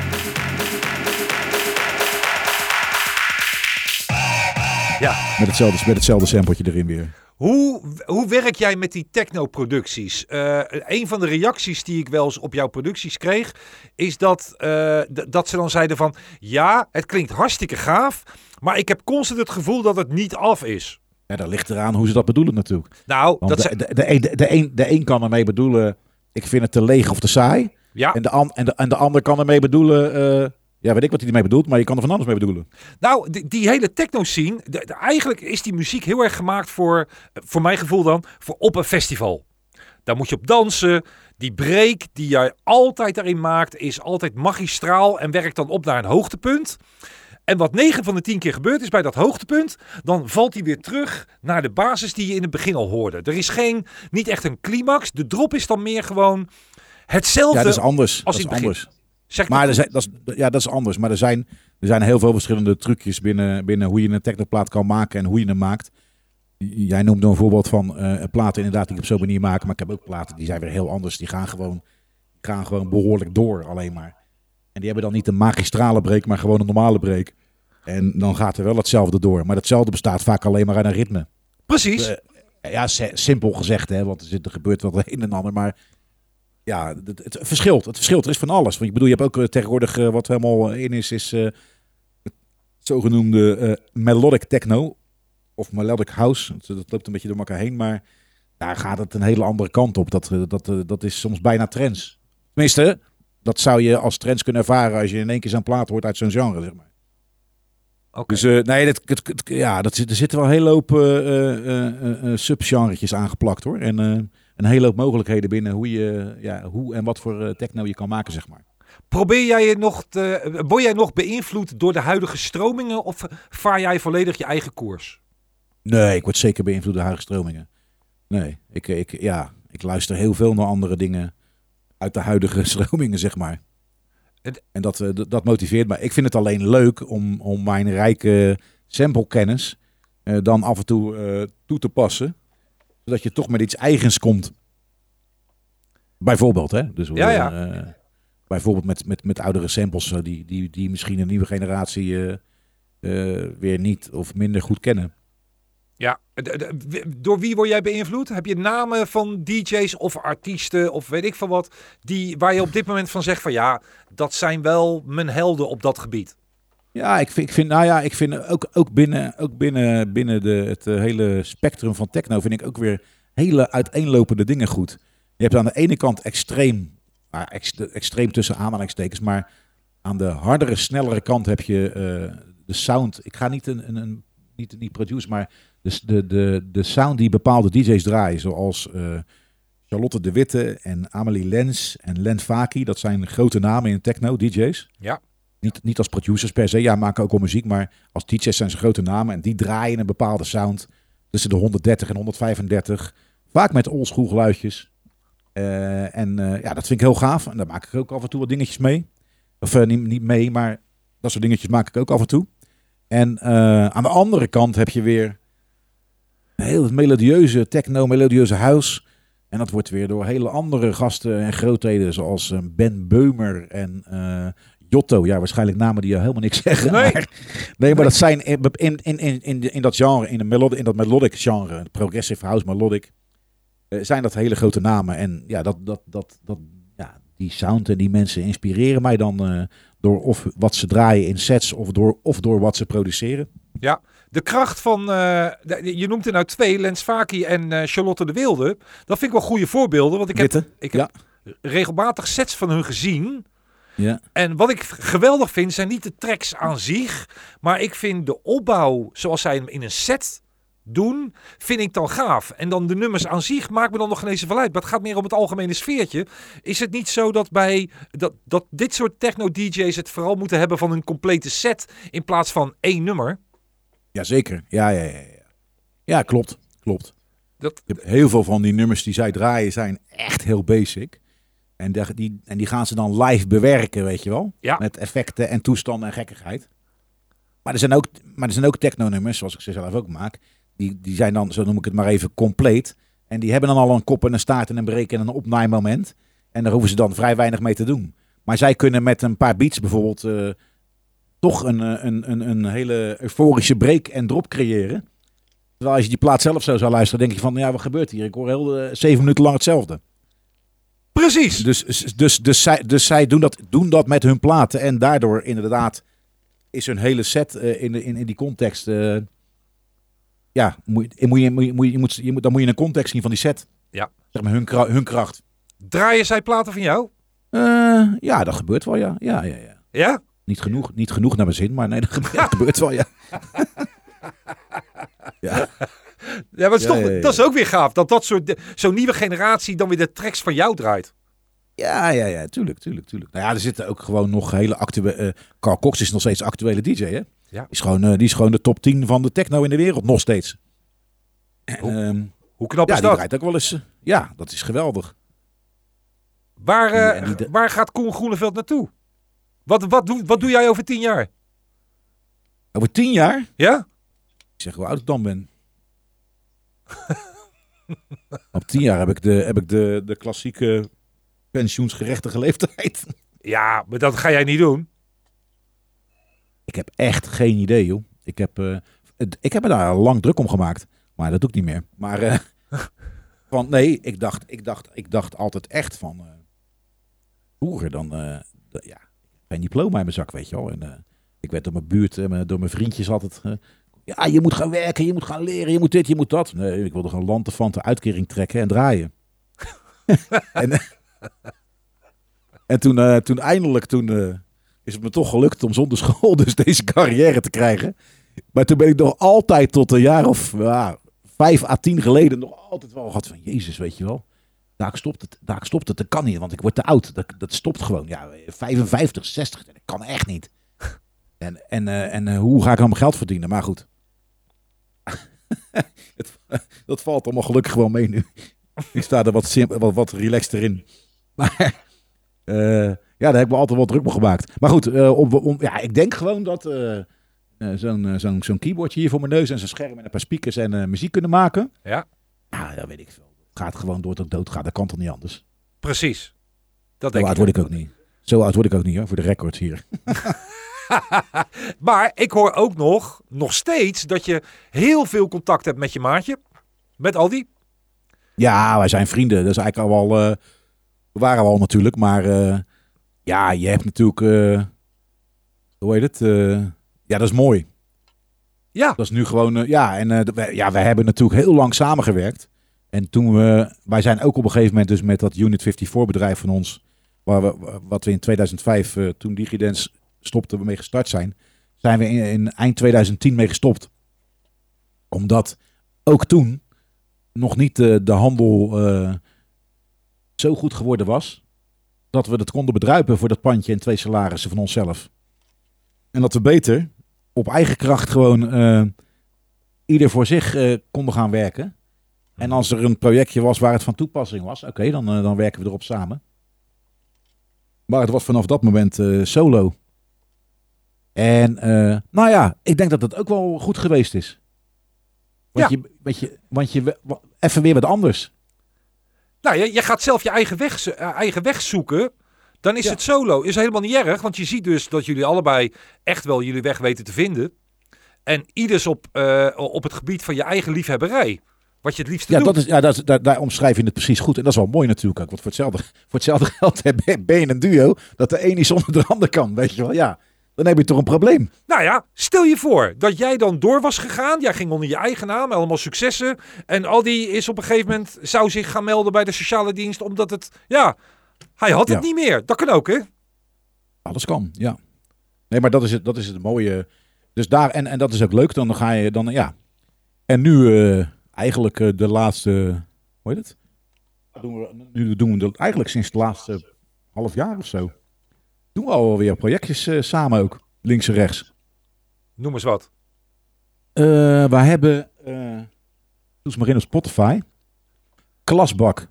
Ja. Met hetzelfde, met hetzelfde sampletje erin weer. Hoe, hoe werk jij met die techno-producties? Eh, een van de reacties die ik wel eens op jouw producties kreeg, is dat, eh, dat ze dan zeiden van, ja, het klinkt hartstikke gaaf, maar ik heb constant het gevoel dat het niet af is. Ja, dat ligt eraan hoe ze dat bedoelen natuurlijk. Nou, Want dat de, de, de, een- de, de, een, de een kan ermee bedoelen, ik vind het te leeg of te saai. ja, En de, an, en, de, en de ander kan ermee bedoelen, eh, ja weet ik wat hij ermee bedoelt, maar je kan er van alles mee bedoelen. nou, die, die hele techno-scene, de- de- eigenlijk is die muziek heel erg gemaakt voor, voor mijn gevoel dan, voor op een festival. Daar moet je op dansen. Die break die jij altijd daarin maakt, is altijd magistraal en werkt dan op naar een hoogtepunt. En wat 9 van de 10 keer gebeurt is bij dat hoogtepunt, dan valt hij weer terug naar de basis die je in het begin al hoorde. Er is geen, niet echt een climax. De drop is dan meer gewoon hetzelfde. Ja, dat is anders. als dat is anders. Zeg Maar er zijn, dat is, ja, dat is anders. Maar er zijn, er zijn heel veel verschillende trucjes binnen, binnen hoe je een technoplaat kan maken en hoe je hem maakt. Jij noemt een voorbeeld van eh, plaat inderdaad die ik op zo'n manier maak. Maar ik heb ook platen die zijn weer heel anders. Die gaan gewoon, gaan gewoon behoorlijk door alleen maar. En die hebben dan niet een magistrale break, maar gewoon een normale break. En dan gaat er wel hetzelfde door. Maar hetzelfde bestaat vaak alleen maar uit een ritme. Precies. Eh, ja, si- simpel gezegd, hè, want er, er gebeurt wel een en ander. Maar ja, het, het verschilt. Het verschilt. Er is van alles. Want ik bedoel, je hebt ook eh, tegenwoordig eh, wat helemaal in is, is eh, het zogenoemde eh, melodic techno. Of melodic house. Dat, dat loopt een beetje door elkaar heen. Maar daar gaat het een hele andere kant op. Dat, eh, dat, eh, dat is soms bijna trends. Tenminste, dat zou je als trends kunnen ervaren als je in één keer zo'n plaat hoort uit zo'n genre, zeg maar. Dus eh, nee, dat, het- ja, dat, er zitten wel een hele hoop eh, eh, eh, eh, subgenretjes aangeplakt hoor. En eh, een hele hoop mogelijkheden binnen hoe, je, ja, hoe en wat voor eh, techno je kan maken, zeg maar. Probeer jij je nog te, word jij nog beïnvloed door de huidige stromingen of vaar jij volledig je eigen koers? Nee, ik word zeker beïnvloed door huidige stromingen. Nee, ik, ik, ja, ik luister heel veel naar andere dingen uit de huidige stromingen, zeg maar. En dat, eh, dat, dat motiveert me. Ik vind het alleen leuk om, om mijn rijke samplekennis eh, dan af en toe toe te passen. Zodat je toch met iets eigens komt. Bijvoorbeeld, hè? Dus, Ja, ja. eh, bijvoorbeeld met, met, met oudere samples eh, die, die, die misschien een nieuwe generatie eh, weer niet of minder goed kennen. Ja, door wie word jij beïnvloed? Heb je namen van DJ's of artiesten of weet ik veel wat, die, waar je op dit moment van zegt van ja, dat zijn wel mijn helden op dat gebied? Ja, ik vind, ik vind, nou ja, ik vind ook, ook binnen, ook binnen, binnen de, het eh, hele spectrum van techno vind ik ook weer hele uiteenlopende dingen goed. Je hebt aan de ene kant extreem, nou, ex- extreem tussen aanhalingstekens, maar aan de hardere, snellere kant heb je eh, de sound. Ik ga niet een, een, een niet, niet produce, maar de, de, de, de sound die bepaalde DJ's draaien, zoals eh, Charlotte de Witte en Amelie Lens en Len Faki. Dat zijn grote namen in techno, DJ's. Ja. Niet, niet als producers per se, ja, maken ook wel muziek, maar als DJ's zijn ze grote namen en die draaien een bepaalde sound tussen de 130 en 135. Vaak met oldschool geluidjes. Eh, en eh, ja, dat vind ik heel gaaf. En daar maak ik ook af en toe wat dingetjes mee. Of eh, niet, niet mee, maar dat soort dingetjes maak ik ook af en toe. En aan de andere kant heb je weer heel het melodieuze techno, melodieuze house. En dat wordt weer door hele andere gasten en grootheden, zoals Ben Beumer en Jotto. Ja, waarschijnlijk namen die je helemaal niks zeggen. Nee. Maar, nee, maar dat zijn in, in, in, in, in, dat genre, in, de melodi in dat melodic genre, progressive house melodic, eh, zijn dat hele grote namen. En ja, dat, dat, dat, dat, ja, die sound en die mensen inspireren mij dan eh, door of wat ze draaien in sets of door, of door wat ze produceren. Ja, de kracht van, de- je noemt er nou twee, Lens Faki en Charlotte de Wilde. Dat vind ik wel goede voorbeelden, want ik heb, Witte? ik heb regelmatig sets van hun gezien. Ja. En wat ik geweldig vind, zijn niet de tracks aan zich, maar ik vind de opbouw zoals zij hem in een set doen, vind ik dan gaaf. En dan de nummers aan zich maakt me dan nog geen eens uit. Maar het gaat meer om het algemene sfeertje. Is het niet zo dat bij dat, dat dit soort techno-DJ's het vooral moeten hebben van een complete set in plaats van één nummer? Jazeker. Ja, ja, ja, ja. Ja, klopt. Klopt. Dat, heel veel van die nummers die zij draaien zijn echt heel basic. En de- die, en die gaan ze dan live bewerken, weet je wel. Ja. Met effecten en toestanden en gekkigheid. Maar er zijn ook, maar er zijn ook techno-nummers, zoals ik ze zelf ook maak. Die, die zijn dan, zo noem ik het maar even, compleet. En die hebben dan al een kop en een staart en een break en een opnaaimoment. En daar hoeven ze dan vrij weinig mee te doen. Maar zij kunnen met een paar beats bijvoorbeeld eh, toch een, eh, een, een, een hele euforische break en drop creëren. Terwijl als je die plaat zelf zo zou luisteren, denk je van, ja, wat gebeurt hier? Ik hoor heel eh, zeven minuten lang hetzelfde. Precies. Dus, dus, dus, zij, dus zij doen dat, doen dat met hun platen. En daardoor inderdaad is hun hele set eh, in, in, in die context... eh, ja, moet, je- moet je, moet je, moet je, moet, je moet, dan moet je een context zien van die set. Ja. Zeg maar hun, kra- hun kracht. Draaien zij platen van jou? Eh, ja, dat gebeurt wel, ja. Ja, ja, ja. Ja? Niet genoeg, niet genoeg naar mijn zin, maar nee, dat gebeurt, dat gebeurt wel, ja. ja. Ja, maar is, Ja, toch, ja, ja. dat is ook weer gaaf. Dat dat soort, zo'n nieuwe generatie dan weer de tracks van jou draait. Ja, ja, ja, tuurlijk, tuurlijk, tuurlijk. Nou ja, er zitten ook gewoon nog hele actuele... eh Carl Cox is nog steeds actuele DJ, hè? Ja. Is gewoon, eh, die is gewoon de top 10 van de techno in de wereld, nog steeds. Hoe- Ehm, Hoe knap ja, is die dat? draait ook wel eens... eh, ja, dat is geweldig. Waar, eh, en die de- waar gaat Koen Groeneveld naartoe? Wat, wat, doe, wat doe jij over tien jaar? Over tien jaar... Ja? Ik zeg hoe oud ik dan ben. Op tien jaar heb ik de, heb ik de, de klassieke pensioensgerechtige leeftijd. Ja, maar dat ga jij niet doen. Ik heb echt geen idee, joh. Ik heb, het- ik heb me daar lang druk om gemaakt. Maar dat doe ik niet meer. Maar eh, van, nee, ik dacht, ik, dacht, ik dacht altijd echt van... eh, vroeger dan... ja, geen diploma in mijn zak, weet je wel. En, ik werd door mijn buurt, door mijn vriendjes altijd... ja, je moet gaan werken, je moet gaan leren, je moet dit, je moet dat. Nee, ik wilde gewoon lantefante uitkering trekken en draaien. en, en toen, eh, toen eindelijk, toen... eh, is het me toch gelukt om zonder school dus deze carrière te krijgen. Maar toen ben ik nog altijd tot een jaar of vijf à tien geleden nog altijd wel gehad van Jezus, weet je wel. Daar stopt het, daar stopt het, dat kan niet, want ik word te oud. Dat, dat stopt gewoon. Ja, 55, 60, dat kan echt niet. En, en, eh, en hoe ga ik dan mijn geld verdienen? Maar goed. het, dat valt allemaal gelukkig gewoon mee nu. ik sta er wat, simp- wat, wat relaxter in. Maar eh, ja, daar heb ik me altijd wel druk mee gemaakt. Maar goed, eh, om, om, ja, ik denk gewoon dat eh, zo'n zo'n keyboardje hier voor mijn neus en zo'n scherm en een paar speakers en muziek kunnen maken. Ja, Ja, dat weet ik veel. Gaat gewoon door tot ik dood ga. Dat kan toch niet anders. precies. Dat Zo denk oud ik. word ik ook niet. Zo oud word ik ook niet hoor, voor de records hier. Maar ik hoor ook nog, nog steeds, dat je heel veel contact hebt met je maatje. Met Aldi. Ja, wij zijn vrienden. Dat is eigenlijk al wel... eh, we waren we al natuurlijk, maar eh, ja, je hebt natuurlijk... eh, hoe heet het? Ja, dat is mooi. Ja, Dat is nu gewoon, ja, en wij, ja, wij hebben natuurlijk heel lang samengewerkt. En toen we, wij zijn ook op een gegeven moment dus met dat Unit 54 bedrijf van ons, waar we, wat we in 2005, eh, toen DigiDance stopte, we mee gestart zijn, zijn we in, in eind 2010 mee gestopt. Omdat ook toen nog niet eh, de handel eh, zo goed geworden was, dat we dat konden bedruipen voor dat pandje en twee salarissen van onszelf. En dat we beter op eigen kracht gewoon eh, ieder voor zich konden gaan werken. En als er een projectje was waar het van toepassing was, oké, dan, dan werken we erop samen. Maar het was vanaf dat moment solo. En eh, nou ja, ik denk dat het ook wel goed geweest is. Want, Ja. je, weet je, want je, even weer wat anders. Nou, je, je gaat zelf je eigen weg, eh, eigen weg zoeken. Dan is Ja. het solo. Is helemaal niet erg. Want je ziet dus dat jullie allebei echt wel jullie weg weten te vinden. En ieders op, eh, op het gebied van je eigen liefhebberij. Wat je het liefste Ja, doet. dat is, ja dat is, daar, daar omschrijf je het precies goed. En dat is wel mooi natuurlijk ook. Want voor hetzelfde, voor hetzelfde geld ben je een duo. Dat de een niet zonder de ander kan. Weet je wel, ja. Dan heb je toch een probleem. Nou ja, stel je voor dat jij dan door was gegaan. Jij ging onder je eigen naam, allemaal successen. En Aldi is op een gegeven moment, zou zich gaan melden bij de sociale dienst. Omdat het, ja, hij had het Ja. niet meer. Dat kan ook, hè? Alles kan, ja. Nee, maar dat is het, dat is het mooie. Dus daar, en, en dat is ook leuk. Dan ga je, dan, ja. En nu eh, eigenlijk eh, de laatste, hoe heet het? Doen we, nu doen we dat eigenlijk sinds het laatste half jaar of zo. Doen we alweer projectjes eh, samen ook. Links en rechts. Noem eens wat. Eh we hebben, eh doe eens maar in op Spotify. Klasbak.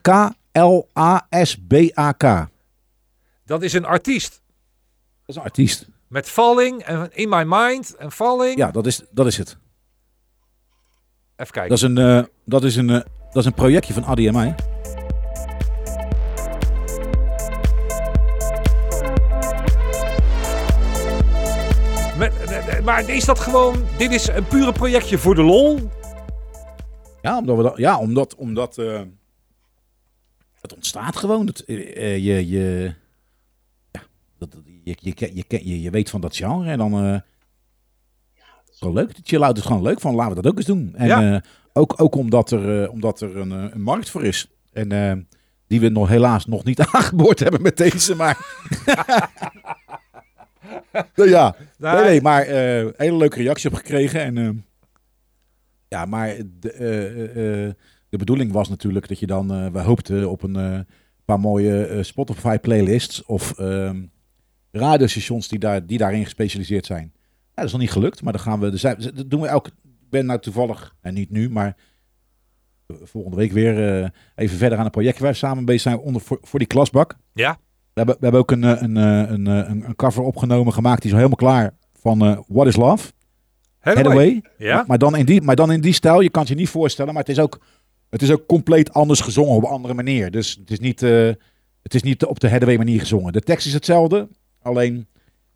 K-L-A-S-B-A-K. Dat Dat is een artiest. is een artiest. Met Falling en In My Mind en Falling. Ja, dat is, dat is het. Even kijken. Dat is een, eh, dat is een, eh, dat is een projectje van Adi en mij. Maar is dat gewoon, dit is een pure projectje voor de lol? Ja, omdat, we dat, ja, omdat, omdat eh, het ontstaat gewoon. Het, eh, eh, je, je, ja, dat, dat- je, je, je, je, je, je weet van dat genre en dan... ja, het is gewoon leuk. De chill-out is gewoon leuk van laten we dat ook eens doen. En Ja. ook, ook omdat er, omdat er een, een markt voor is. En die we nog helaas nog niet aangeboord hebben met deze, maar... Nou ja, Nee, nee, maar eh, een hele leuke reactie op gekregen. En, eh, ja, maar de, eh, eh, eh, de bedoeling was natuurlijk dat je dan, eh, we hoopten op een eh, paar mooie eh, Spotify playlists of ehm radiostations die, daar, die daarin gespecialiseerd zijn. Ja, dat is nog niet gelukt, maar dan gaan we, zijn, dat doen we elke, ik ben nou toevallig, en niet nu, maar eh, volgende week weer eh, even verder aan een project waar we samen bezig zijn onder, voor, voor die klasbak. Ja, hebben, we hebben ook een, eh, een, eh, een, eh, een, een cover opgenomen, gemaakt. Die is al helemaal klaar van What is Love? Hathaway. Ja? Maar, dan in die, maar dan in die stijl. Je kan het je niet voorstellen. Maar het is ook, het is ook compleet anders gezongen op een andere manier. Dus het is niet, het is niet op de Hathaway manier gezongen. De tekst is hetzelfde. Alleen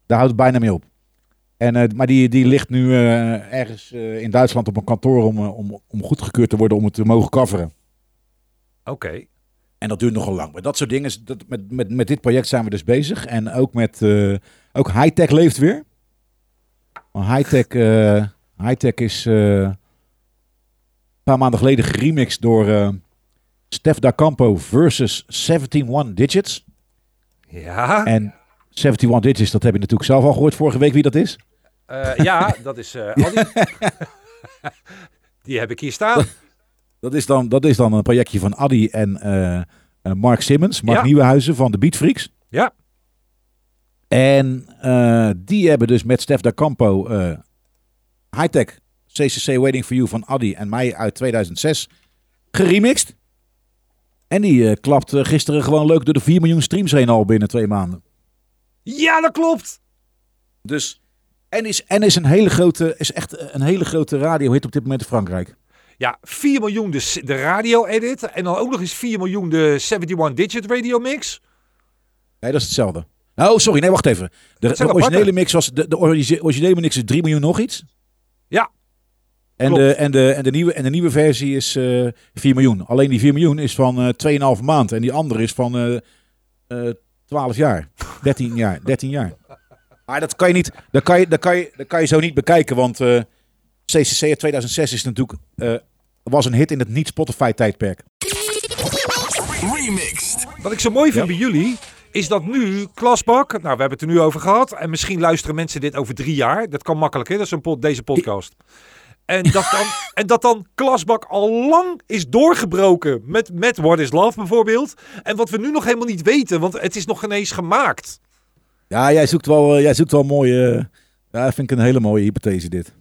daar houdt het bijna mee op. En, eh, maar die, die ligt nu ergens in Duitsland op een kantoor om, om, om goedgekeurd te worden om het te mogen coveren. Oké. En dat duurt nogal lang. Maar dat soort dingen, dat, met, met, met dit project zijn we dus bezig. En ook met, eh, ook Hightech leeft weer. Hightech, eh, Hightech is eh, een paar maanden geleden geremixed door Stef Da Campo versus 171 Digits. Ja, En 71 Digits, dat heb je natuurlijk zelf al gehoord vorige week wie dat is. ja, dat is Aldi. Die heb ik hier staan. Dat is dan, dat is dan een projectje van Addy en eh, eh, Mark Simmons, Mark Ja. Nieuwenhuizen van de Beat Freaks. Ja, En eh, die hebben dus met Stef Da Campo eh Hightech CCC Waiting for You van Addy en mij uit 2006 geremixed. En die klapt gisteren gewoon leuk door de 4 miljoen streams heen al binnen twee maanden. ja dat klopt. Dus, en is, en is een hele grote, is echt een hele grote radiohit op dit moment in Frankrijk. Ja, 4 miljoen de, de radio-edit. En dan ook nog eens 4 miljoen de 71-digit radio mix. Nee, dat is hetzelfde. Oh, sorry, nee, wacht even. De, de originele mix was, de, de origi- originele mix is 3 miljoen nog iets. Ja, En Klopt. de, en, de, en, de nieuwe, en de nieuwe versie is eh 4 miljoen. Alleen die 4 miljoen is van eh 2,5 maand. En die andere is van eh eh 12 jaar. 13 jaar. 13 jaar. Maar dat kan je niet. Dat kan je, dat kan je, dat kan je zo niet bekijken. Want CCC uit 2006 is natuurlijk. Was een hit in het niet-Spotify-tijdperk. Remixed. Wat ik zo mooi vind bij jullie, is dat nu Klasbak, nou we hebben het er nu over gehad, en misschien luisteren mensen dit over drie jaar. Dat kan makkelijk, hè? Dat is een pod, deze podcast. En dat, dan, en dat dan Klasbak al lang is doorgebroken met, met What is Love bijvoorbeeld. En wat we nu nog helemaal niet weten, want het is nog geen eens gemaakt. Ja, jij zoekt wel, eh, jij zoekt wel mooie. eh, ja, dat vind ik een hele mooie hypothese, dit.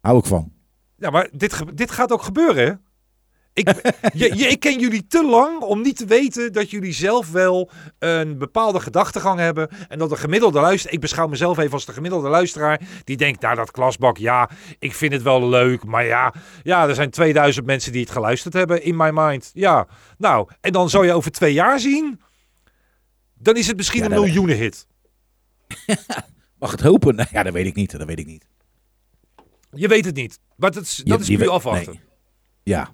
Hou ik van. Ja, maar dit, dit gaat ook gebeuren, hè? Ik, je, je- ik ken jullie te lang om niet te weten dat jullie zelf wel een bepaalde gedachtegang hebben. En dat de gemiddelde luisteraar, ik beschouw mezelf even als de gemiddelde luisteraar, die denkt, nou dat klasbak, ja, ik vind het wel leuk. Maar ja, ja, er zijn 2000 mensen die het geluisterd hebben in my mind. Ja, nou, en dan zou je over twee jaar zien, dan is het misschien Ja, een dat- miljoenenhit. Mag het hopen? Nou, ja, dat weet ik niet. Dat weet ik niet. Je weet het niet. Maar dat is, dat Je- is weet- afwachten. nee. Ja,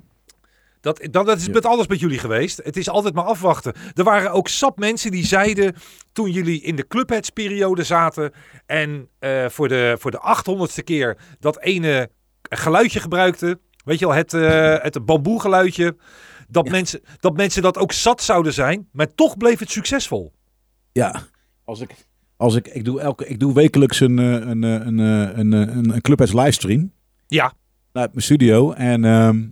Dat, dat, dat is Ja. met alles met jullie geweest. Het is altijd maar afwachten. Er waren ook sap mensen die zeiden toen jullie in de clubheads-periode zaten en eh, voor, de, voor de 800ste keer dat ene geluidje gebruikten. Weet je wel, het, eh het bamboegeluidje. Dat, mensen, dat mensen dat ook zat zouden zijn, maar toch bleef het succesvol. ja. Als ik, als ik, ik doe elke, ik doe wekelijks een, eh, een, eh, een, eh, een, eh, een, een Clubheads livestream Ja, uit mijn studio. En ehm,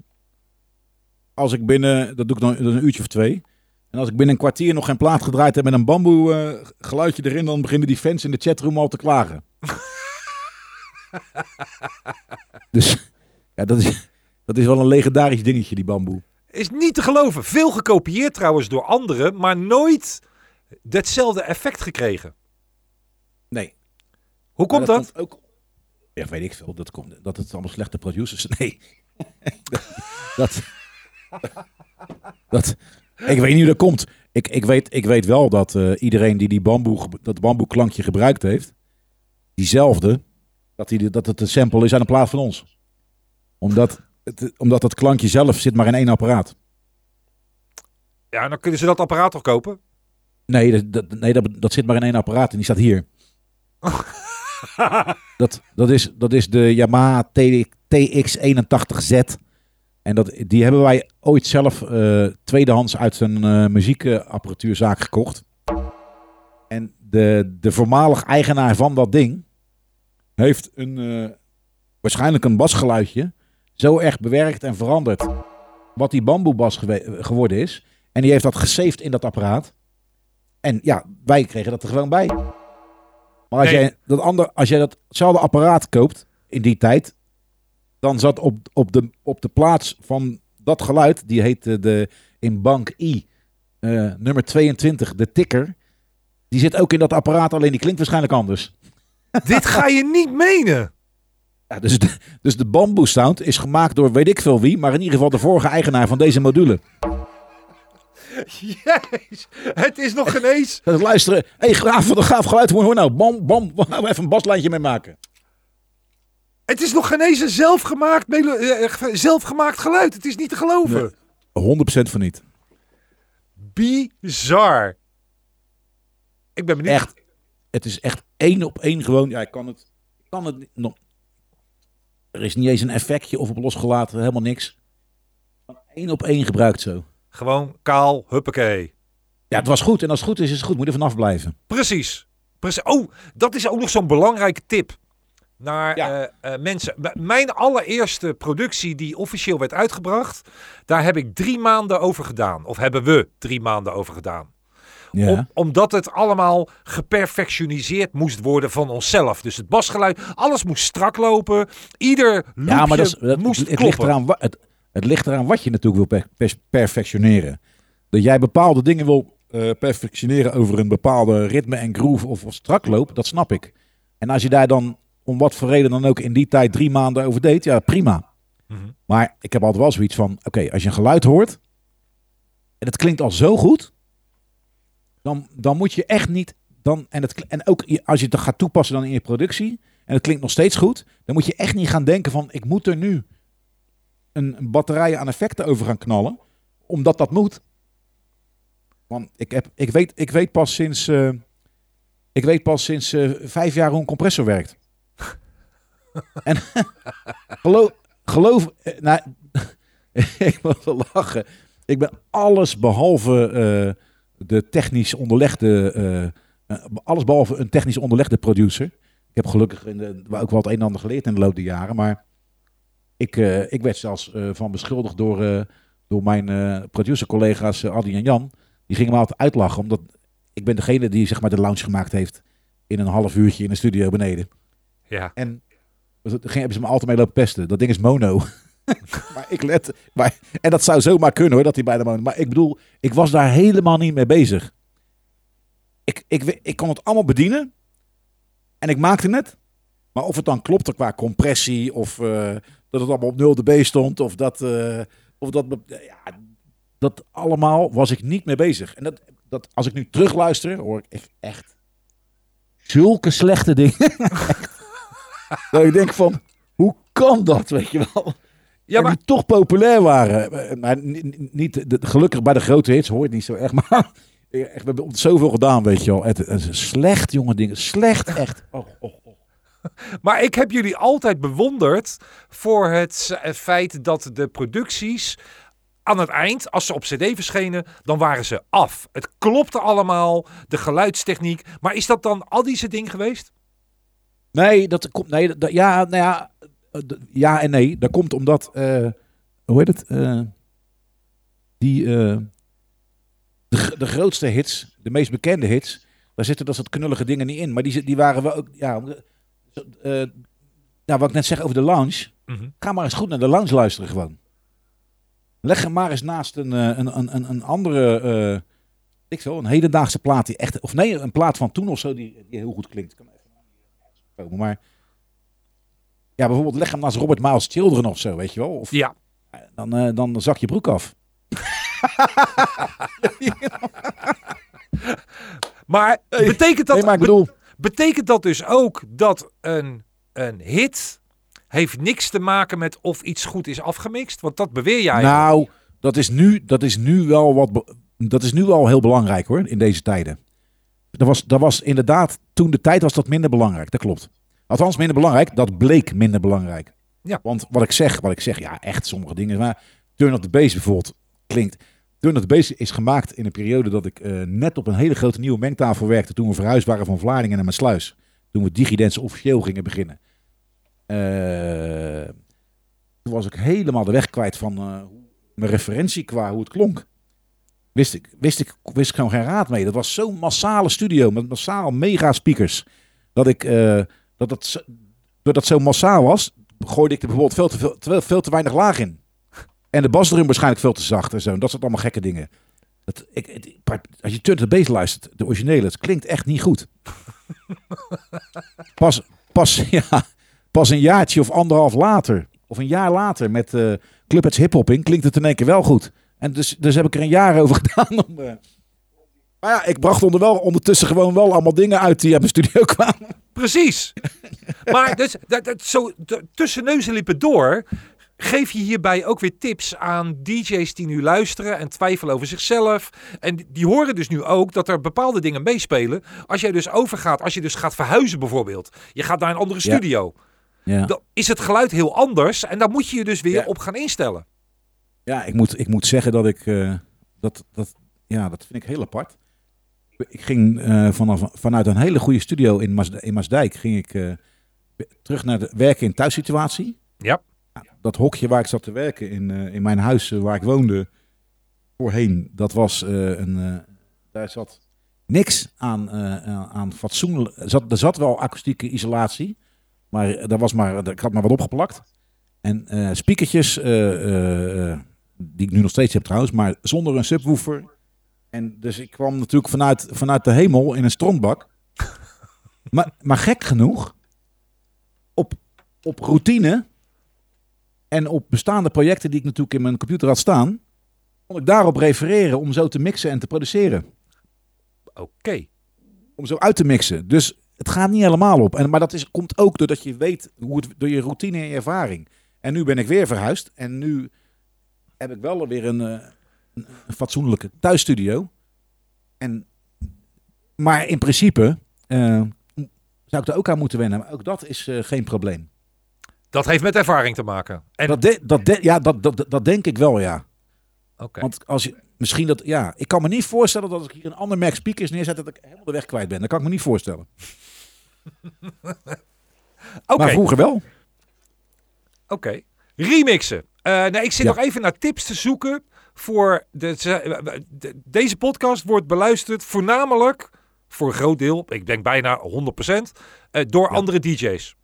als ik binnen, dat doe ik dan dat is een uurtje of twee. En als ik binnen een kwartier nog geen plaat gedraaid heb met een bamboe eh, geluidje erin, dan beginnen die fans in de chatroom al te klagen. dus ja, dat is, dat is wel een legendarisch dingetje, die bamboe. is niet te geloven. Veel gekopieerd trouwens door anderen, maar nooit hetzelfde effect gekregen. Hoe komt Maar dat? ook, ja, weet ik veel. Dat, komt, dat het allemaal slechte producers Nee. dat, dat, ik weet niet hoe dat komt. Ik, ik, weet, ik weet wel dat eh, iedereen die, die bamboe, dat bamboeklankje gebruikt heeft, diezelfde, dat, die, dat het een sample is aan de plaat van ons. Omdat, het, omdat dat klankje zelf zit maar in één apparaat. Ja, dan kunnen ze dat apparaat toch kopen? Nee, dat, dat, nee dat, dat zit maar in één apparaat en die staat hier. dat, dat, is, dat is de Yamaha T- TX81Z. En dat, die hebben wij ooit zelf eh, tweedehands uit een eh, muziekapparatuurzaak gekocht. En de, de voormalig eigenaar van dat ding heeft een, eh, waarschijnlijk een basgeluidje zo erg bewerkt en veranderd. Wat die bamboebas geworden is. En die heeft dat gesaved in dat apparaat. En ja, wij kregen dat er gewoon bij. Maar als, Nee. jij, dat ander, als jij datzelfde apparaat koopt in die tijd, dan zat op, op, de, op de plaats van dat geluid, die heette de, in bank I, eh, nummer 22, de tikker. Die zit ook in dat apparaat, alleen die klinkt waarschijnlijk anders. Dit ga je niet menen. Ja, dus, de, dus de bamboe sound is gemaakt door weet ik veel wie, maar in ieder geval de vorige eigenaar van deze module. Jezus, het is nog geen eens. Luisteren, hé, hey, graaf, wat een gaaf geluid, hoor, nou, bam, bam, even een baslijntje mee maken. Het is nog geen eens een zelfgemaakt, eh, eh, zelfgemaakt geluid. Het is niet te geloven. 100% van niet. Bizar. Ik ben benieuwd. Echt. Het is echt één op één gewoon. Ja, ik kan het, ik kan het niet- nog. Er is niet eens een effectje of op losgelaten, helemaal niks. Eén op één gebruikt zo. Gewoon kaal, huppakee. Ja, het was goed. En als het goed is, is het goed. Moet je er vanaf blijven. Precies. Precies. Oh, dat is ook nog zo'n belangrijke tip. Naar Ja. eh, eh, mensen. Mijn allereerste productie die officieel werd uitgebracht, daar heb ik drie maanden over gedaan. Of hebben we drie maanden over gedaan. Ja. Om- omdat het allemaal geperfectioniseerd moest worden van onszelf. Dus het basgeluid, alles moest strak lopen. Ieder ja, maar dat, is, dat- moest het, kloppen. ligt eraan, het, het ligt eraan wat je natuurlijk wil per- per- perfectioneren. Dat jij bepaalde dingen wil eh, perfectioneren over een bepaalde ritme en groove of, of strak loop, dat snap ik. En als je daar dan om wat voor reden dan ook in die tijd drie maanden over deed, ja prima. Mhm. Maar ik heb altijd wel zoiets van, oké, als je een geluid hoort en het klinkt al zo goed, dan, dan moet je echt niet, dan, en, het, en ook als je het gaat toepassen dan in je productie en het klinkt nog steeds goed, dan moet je echt niet gaan denken van, ik moet er nu een, batterij aan effecten over gaan knallen, omdat dat moet. Want ik, heb, ik, weet, ik weet pas sinds, eh, ik weet pas sinds eh, vijf jaar hoe een compressor werkt. en geloof, geloof eh, nou, ik moet wel lachen. Ik ben alles behalve eh, de technisch onderlegde, alles behalve een technisch onderlegde producer. Ik heb gelukkig in de, ook wel het een en ander geleerd in de loop der jaren, maar ik, eh, ik werd zelfs eh, van beschuldigd door, eh, door mijn producer-collega's Adi en Jan. Die gingen me altijd uitlachen, omdat ik ben degene die zeg maar, de lounge gemaakt heeft in een half uurtje in de studio beneden. Ja. En ging- hebben ze me altijd mee lopen pesten. Dat ding is mono. maar ik let. Maar, en dat zou zomaar kunnen hoor, dat hij bij de man. Maar ik bedoel, ik was daar helemaal niet mee bezig. Ik, ik, ik, ik kon het allemaal bedienen. En ik maakte het. Maar of het dan klopte qua compressie. Of eh, dat het allemaal op 0 dB stond. Of dat. eh, of dat ja, dat allemaal was ik niet mee bezig. En dat, dat, als ik nu terugluister, hoor ik echt, echt zulke slechte dingen. dat ik denk van, hoe kan dat, weet je wel? Ja, maar die toch populair waren. Eh, Maar ni- niet, de, gelukkig bij de grote hits hoor je het niet zo echt. Maar echt, we hebben zoveel gedaan, weet je wel. Het, het is slecht, jonge dingen. Slecht, echt. Oh, oh. Maar ik heb jullie altijd bewonderd voor het het feit dat de producties aan het eind, als ze op CD verschenen, dan waren ze af. Het klopte allemaal, de geluidstechniek. Maar is dat dan al die ding geweest? Nee, dat komt. Nee, dat, ja, nou ja. eh, Ja en nee. Dat komt omdat. eh, hoe heet het? Eh, die. eh, de, gr- de grootste hits, de meest bekende hits. Daar zitten dat soort knullige dingen niet in. Maar die, die waren wel. Ja, eh, ja, wat ik net zeg over de lounge. Mhm. Ga maar eens goed naar de lounge luisteren gewoon. Leg hem maar eens naast een, eh, een, een, een, andere, eh ik zo, een hedendaagse plaat die echt, of nee, een plaat van toen of zo die, die heel goed klinkt. Kan even komen, maar ja, bijvoorbeeld leg hem naast Robert Miles Children of zo, weet je wel? Of Ja. dan, dan zak je broek af. Maar betekent dat, nee, maar ik be- bedoel, betekent dat dus ook dat een, een hit heeft niks te maken met of iets goed is afgemixt? Want dat beweer jij. nou, dat is nu, dat is nu wel wat, dat is nu wel heel belangrijk hoor, in deze tijden. Dat was, dat was inderdaad, toen de tijd was dat minder belangrijk, dat klopt. Althans, minder belangrijk, dat bleek minder belangrijk. Ja. Want wat ik zeg, wat ik zeg, ja, echt sommige dingen. Maar Turn of the Bass bijvoorbeeld klinkt. The Bass is gemaakt in een periode dat ik eh, net op een hele grote nieuwe mengtafel werkte. Toen we verhuisd waren van Vlaardingen naar Maassluis. Toen we Digidance officieel gingen beginnen. Eh, toen was ik helemaal de weg kwijt van eh, mijn referentie qua hoe het klonk. Wist ik, wist, ik, wist ik gewoon geen raad mee. Dat was zo'n massale studio met massaal mega speakers. Dat ik, eh, dat het, zo- massaal was, gooide ik er bijvoorbeeld veel te, veel, veel te weinig laag in. En de basdrum waarschijnlijk veel te zacht en zo. En dat soort allemaal gekke dingen. Dat, ik, het- als je the Bass luistert, de originele, het klinkt echt niet goed. Pas, pas, ja, pas een jaartje of anderhalf later, of een jaar later met eh Club It's Hip Hop in, klinkt het in één keer wel goed. En dus, dus heb ik er een jaar over gedaan om... eh, maar ja, ik bracht onder wel, ondertussen gewoon wel allemaal dingen uit die uit mijn studio kwamen. Precies. maar dus, dat, dat, zo tussen neus en lippen door geef je hierbij ook weer tips aan DJ's die nu luisteren en twijfelen over zichzelf. En die- horen dus nu ook dat er bepaalde dingen meespelen. Als jij dus overgaat, als je dus gaat verhuizen bijvoorbeeld. Je gaat naar een andere studio. Ja, Dan is het geluid heel anders en daar moet je je dus weer Ja. op gaan instellen. ja ik, moet, ik moet zeggen dat ik... eh, dat, dat, ja, dat vind ik heel apart. Ik ging eh, vanaf, vanuit een hele goede studio in, Maas, in Maasdijk... ging ik eh, terug naar de werken in thuissituatie. Ja. Dat hokje waar ik zat te werken in, eh, in mijn huis eh, waar ik woonde voorheen, dat was eh, een. daar zat niks aan, aan- fatsoenlijk. Zat, er zat wel akoestieke isolatie, maar daar was maar, ik had maar wat opgeplakt. En eh speakertjes, die ik nu nog steeds heb trouwens, maar zonder een subwoofer. En dus ik kwam natuurlijk vanuit, vanuit de hemel in een strontbak. maar, maar gek genoeg, op, op routine en op bestaande projecten die ik natuurlijk in mijn computer had staan, kon ik daarop refereren om zo te mixen en te produceren. Oké. Om zo uit te mixen. Dus het gaat niet helemaal op. En, maar dat is, komt ook doordat je weet hoe het, door je routine en je ervaring. En nu ben ik weer verhuisd. En nu heb ik wel weer een, eh, een, een fatsoenlijke thuisstudio. En, maar in principe eh, zou ik daar ook aan moeten wennen. Maar ook dat is eh, geen probleem. Dat heeft met ervaring te maken. En, Dat, de- dat, de- ja, dat, dat, dat denk ik wel, ja. oké. Want als je misschien dat, ja, ik kan me niet voorstellen dat als ik hier een ander Mac speakers neerzet, dat ik helemaal de weg kwijt ben. Dat kan ik me niet voorstellen. Oké. Maar vroeger wel. Oké. Remixen. Eh, nee, ik zit Ja. nog even naar tips te zoeken voor de, ze- de- deze podcast wordt beluisterd voornamelijk voor een groot deel, ik denk bijna 100%, eh, door Ja. andere DJ's.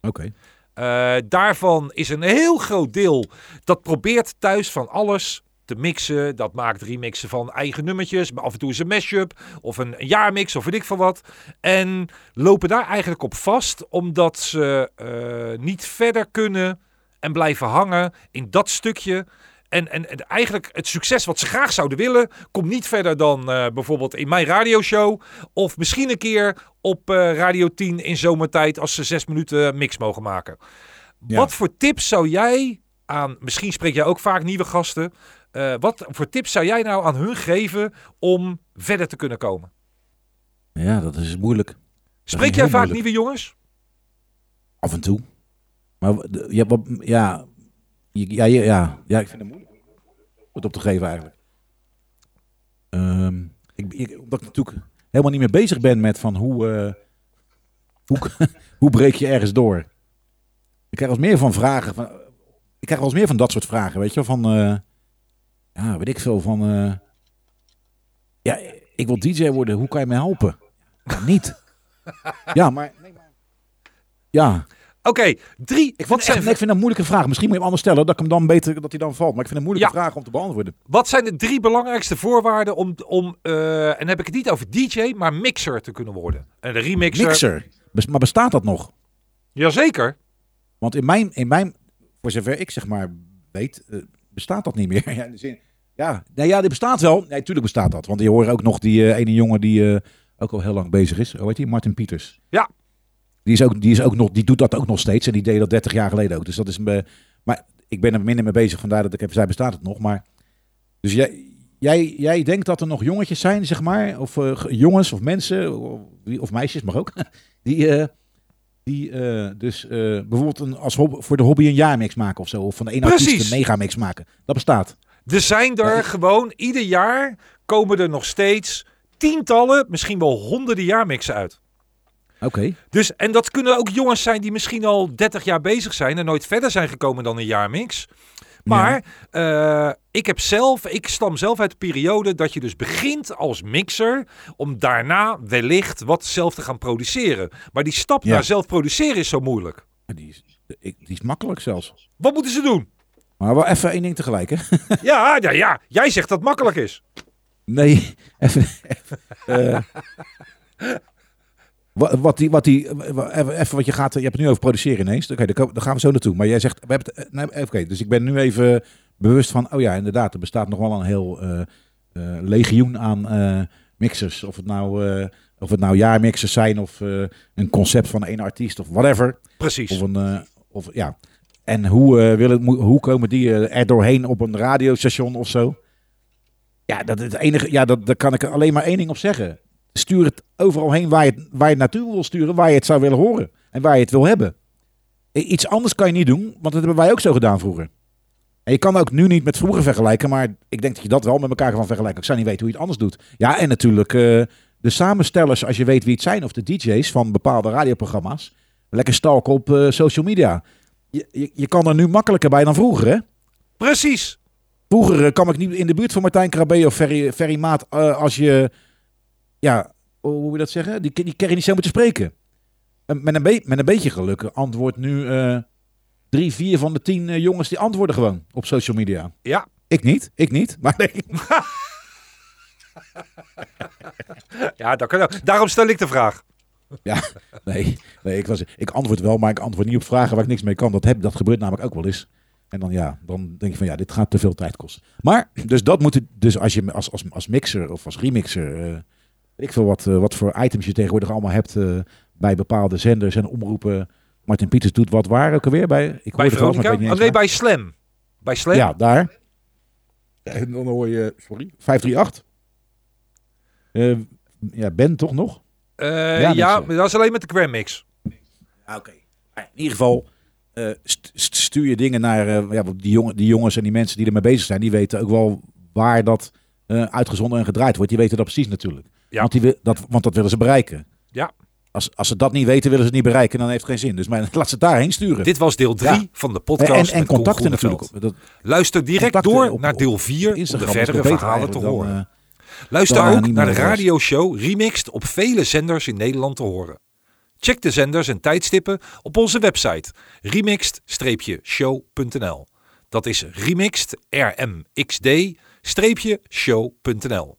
Oké. Eh, daarvan is een heel groot deel dat probeert thuis van alles te mixen. Dat maakt remixen van eigen nummertjes. Maar af en toe is een mashup of een jaarmix of weet ik van wat. En lopen daar eigenlijk op vast omdat ze eh, niet verder kunnen en blijven hangen in dat stukje. En, en, en eigenlijk het succes wat ze graag zouden willen, komt niet verder dan eh, bijvoorbeeld in mijn radioshow. Of misschien een keer op eh, Radio 10 in zomertijd als ze zes minuten mix mogen maken. Ja. Wat voor tips zou jij aan, misschien spreek jij ook vaak nieuwe gasten. eh, wat voor tips zou jij nou aan hun geven om verder te kunnen komen? Ja, dat is moeilijk. Spreek jij vaak moeilijk. nieuwe jongens? Af en toe. Maar ja, wat, ja, ja, ja, ja, ja, ik vind het moeilijk om het op te geven eigenlijk. Ehm, ik, ik, omdat ik natuurlijk helemaal niet meer bezig ben met van hoe, eh, hoe, hoe breek je ergens door. Ik krijg wel eens meer van vragen. Van, ik krijg wel eens meer van dat soort vragen, weet je Van, eh, ja, weet ik veel, van, eh, ja, ik wil DJ worden, hoe kan je mij helpen? Ja, niet. Ja, maar, ja, Oké, drie. ik wat, vind, zijn, ik vind dat een moeilijke vraag. Misschien moet je hem anders stellen, dat ik hem dan beter dat hij dan valt. Maar ik vind het een moeilijke Ja. vraag om te beantwoorden. wat zijn de drie belangrijkste voorwaarden om, om eh, en dan heb ik het niet over DJ, maar mixer te kunnen worden? En de remixer. Mixer. Maar bestaat dat nog? Jazeker. Want in mijn, in mijn voor zover ik zeg maar weet, eh, bestaat dat niet meer. ja, in de zin, ja, nee, ja, die bestaat wel. Nee, tuurlijk bestaat dat. Want je hoort ook nog die eh, ene jongen die ook al heel lang bezig is. Hoe heet die? Martin Pieters. Ja. Die, is ook, die, is ook nog, die doet dat ook nog steeds. En die deed dat 30 jaar geleden ook. Dus dat is een. be- maar ik ben er minder mee bezig. Vandaar dat ik heb zei, bestaat het nog. Maar. Dus jij, jij, jij denkt dat er nog jongetjes zijn, zeg maar. Of eh, jongens of mensen. Of, meisjes, mag ook. Die. eh, die eh, dus eh, bijvoorbeeld een, als hobby, voor de hobby een jaarmix maken of zo. Of van de ene artiest een megamix maken. Dat bestaat. Er zijn er Ja, ik- gewoon, ieder jaar komen er nog steeds tientallen, misschien wel honderden jaarmixen uit. Oké. Dus, en dat kunnen ook jongens zijn die misschien al 30 jaar bezig zijn en nooit verder zijn gekomen dan een jaarmix. Maar eh, ik heb zelf, ik stam zelf uit de periode dat je dus begint als mixer om daarna wellicht wat zelf te gaan produceren. Maar die stap Ja. naar zelf produceren is zo moeilijk. Die, is, die is makkelijk zelfs. Wat moeten ze doen? Maar wel even één ding tegelijk, hè? Ja, ja, ja. Jij zegt dat het makkelijk is. Nee, even. even, eh, wat, wat die, wat die, even, even wat je gaat, je hebt het nu over produceren ineens. Oké, ko- daar gaan we zo naartoe. Maar jij zegt, we hebben het, eh, nee, oké, dus ik ben nu even bewust van, oh ja, inderdaad, er bestaat nog wel een heel eh, eh, legioen aan mixers. Of het nou, of het nou jaarmixers zijn of een concept van één artiest of whatever. Precies. Of een, of ja. En hoe, willen, hoe komen die er doorheen op een radiostation of zo? Ja, dat het enige. Ja, dat, daar kan ik alleen maar één ding op zeggen. Stuur het overal heen waar je het, waar je het naartoe wil sturen, waar je het zou willen horen en waar je het wil hebben. Iets anders kan je niet doen, want dat hebben wij ook zo gedaan vroeger. En je kan ook nu niet met vroeger vergelijken, maar ik denk dat je dat wel met elkaar kan vergelijken. Ik zou niet weten hoe je het anders doet. Ja, en natuurlijk eh, de samenstellers, als je weet wie het zijn, of de DJ's van bepaalde radioprogramma's. Lekker stalken op eh, social media. Je, je, je kan er nu makkelijker bij dan vroeger, hè? Precies. Vroeger eh, kwam ik niet in de buurt van Martijn Krabbe of Ferry, Ferry Maat als je, ja, hoe moet je dat zeggen? Die, die je niet zo moeten spreken. En met, een be- met een beetje geluk antwoordt nu eh, drie, vier van de tien eh, jongens die antwoorden gewoon op social media. Ja. Ik niet, ik niet, maar nee. Ja, dat kan ook. Daarom stel ik de vraag. Ja, nee, nee ik, was, ik antwoord wel, maar ik antwoord niet op vragen waar ik niks mee kan. Dat, heb, dat gebeurt namelijk ook wel eens. En dan ja, dan denk je van ja, dit gaat te veel tijd kosten. Maar, dus dat moet dus als je als, als, als mixer of als remixer, eh, ik veel wat, eh, wat voor items je tegenwoordig allemaal hebt eh, bij bepaalde zenders en omroepen. Martin Pieters doet wat waar ook alweer bij? Ik Bij hoorde het wel, maar Veronica? Oh, nee, waar. bij Slam. Bij Slam? Ja, daar. En dan hoor je, sorry, 538. Eh ja, Ben toch nog? Eh, Ja, ja, mixer. maar dat is alleen met de Gram Mix. Ah, Oké. Maar In ieder geval eh, st- st- stuur je dingen naar eh, ja, die, jongen, die jongens en die mensen die ermee bezig zijn. Die weten ook wel waar dat eh, uitgezonden en gedraaid wordt. Die weten dat precies natuurlijk. Ja. Want, die, dat, want dat willen ze bereiken. Ja. Als, als ze dat niet weten, willen ze het niet bereiken. Dan heeft het geen zin. Dus maar, laat ze het daarheen sturen. Dit was deel 3 Ja. van de en podcast. en met Koen contacten natuurlijk. Dat, Luister direct door op- naar deel 4 om de verdere verhalen te dan, horen. eh, Luister dan ook naar de radioshow Remixed op vele zenders in Nederland te horen. Check de zenders en tijdstippen op onze website remixed-show.nl. Dat is remixed, r-m-x-d, show.nl.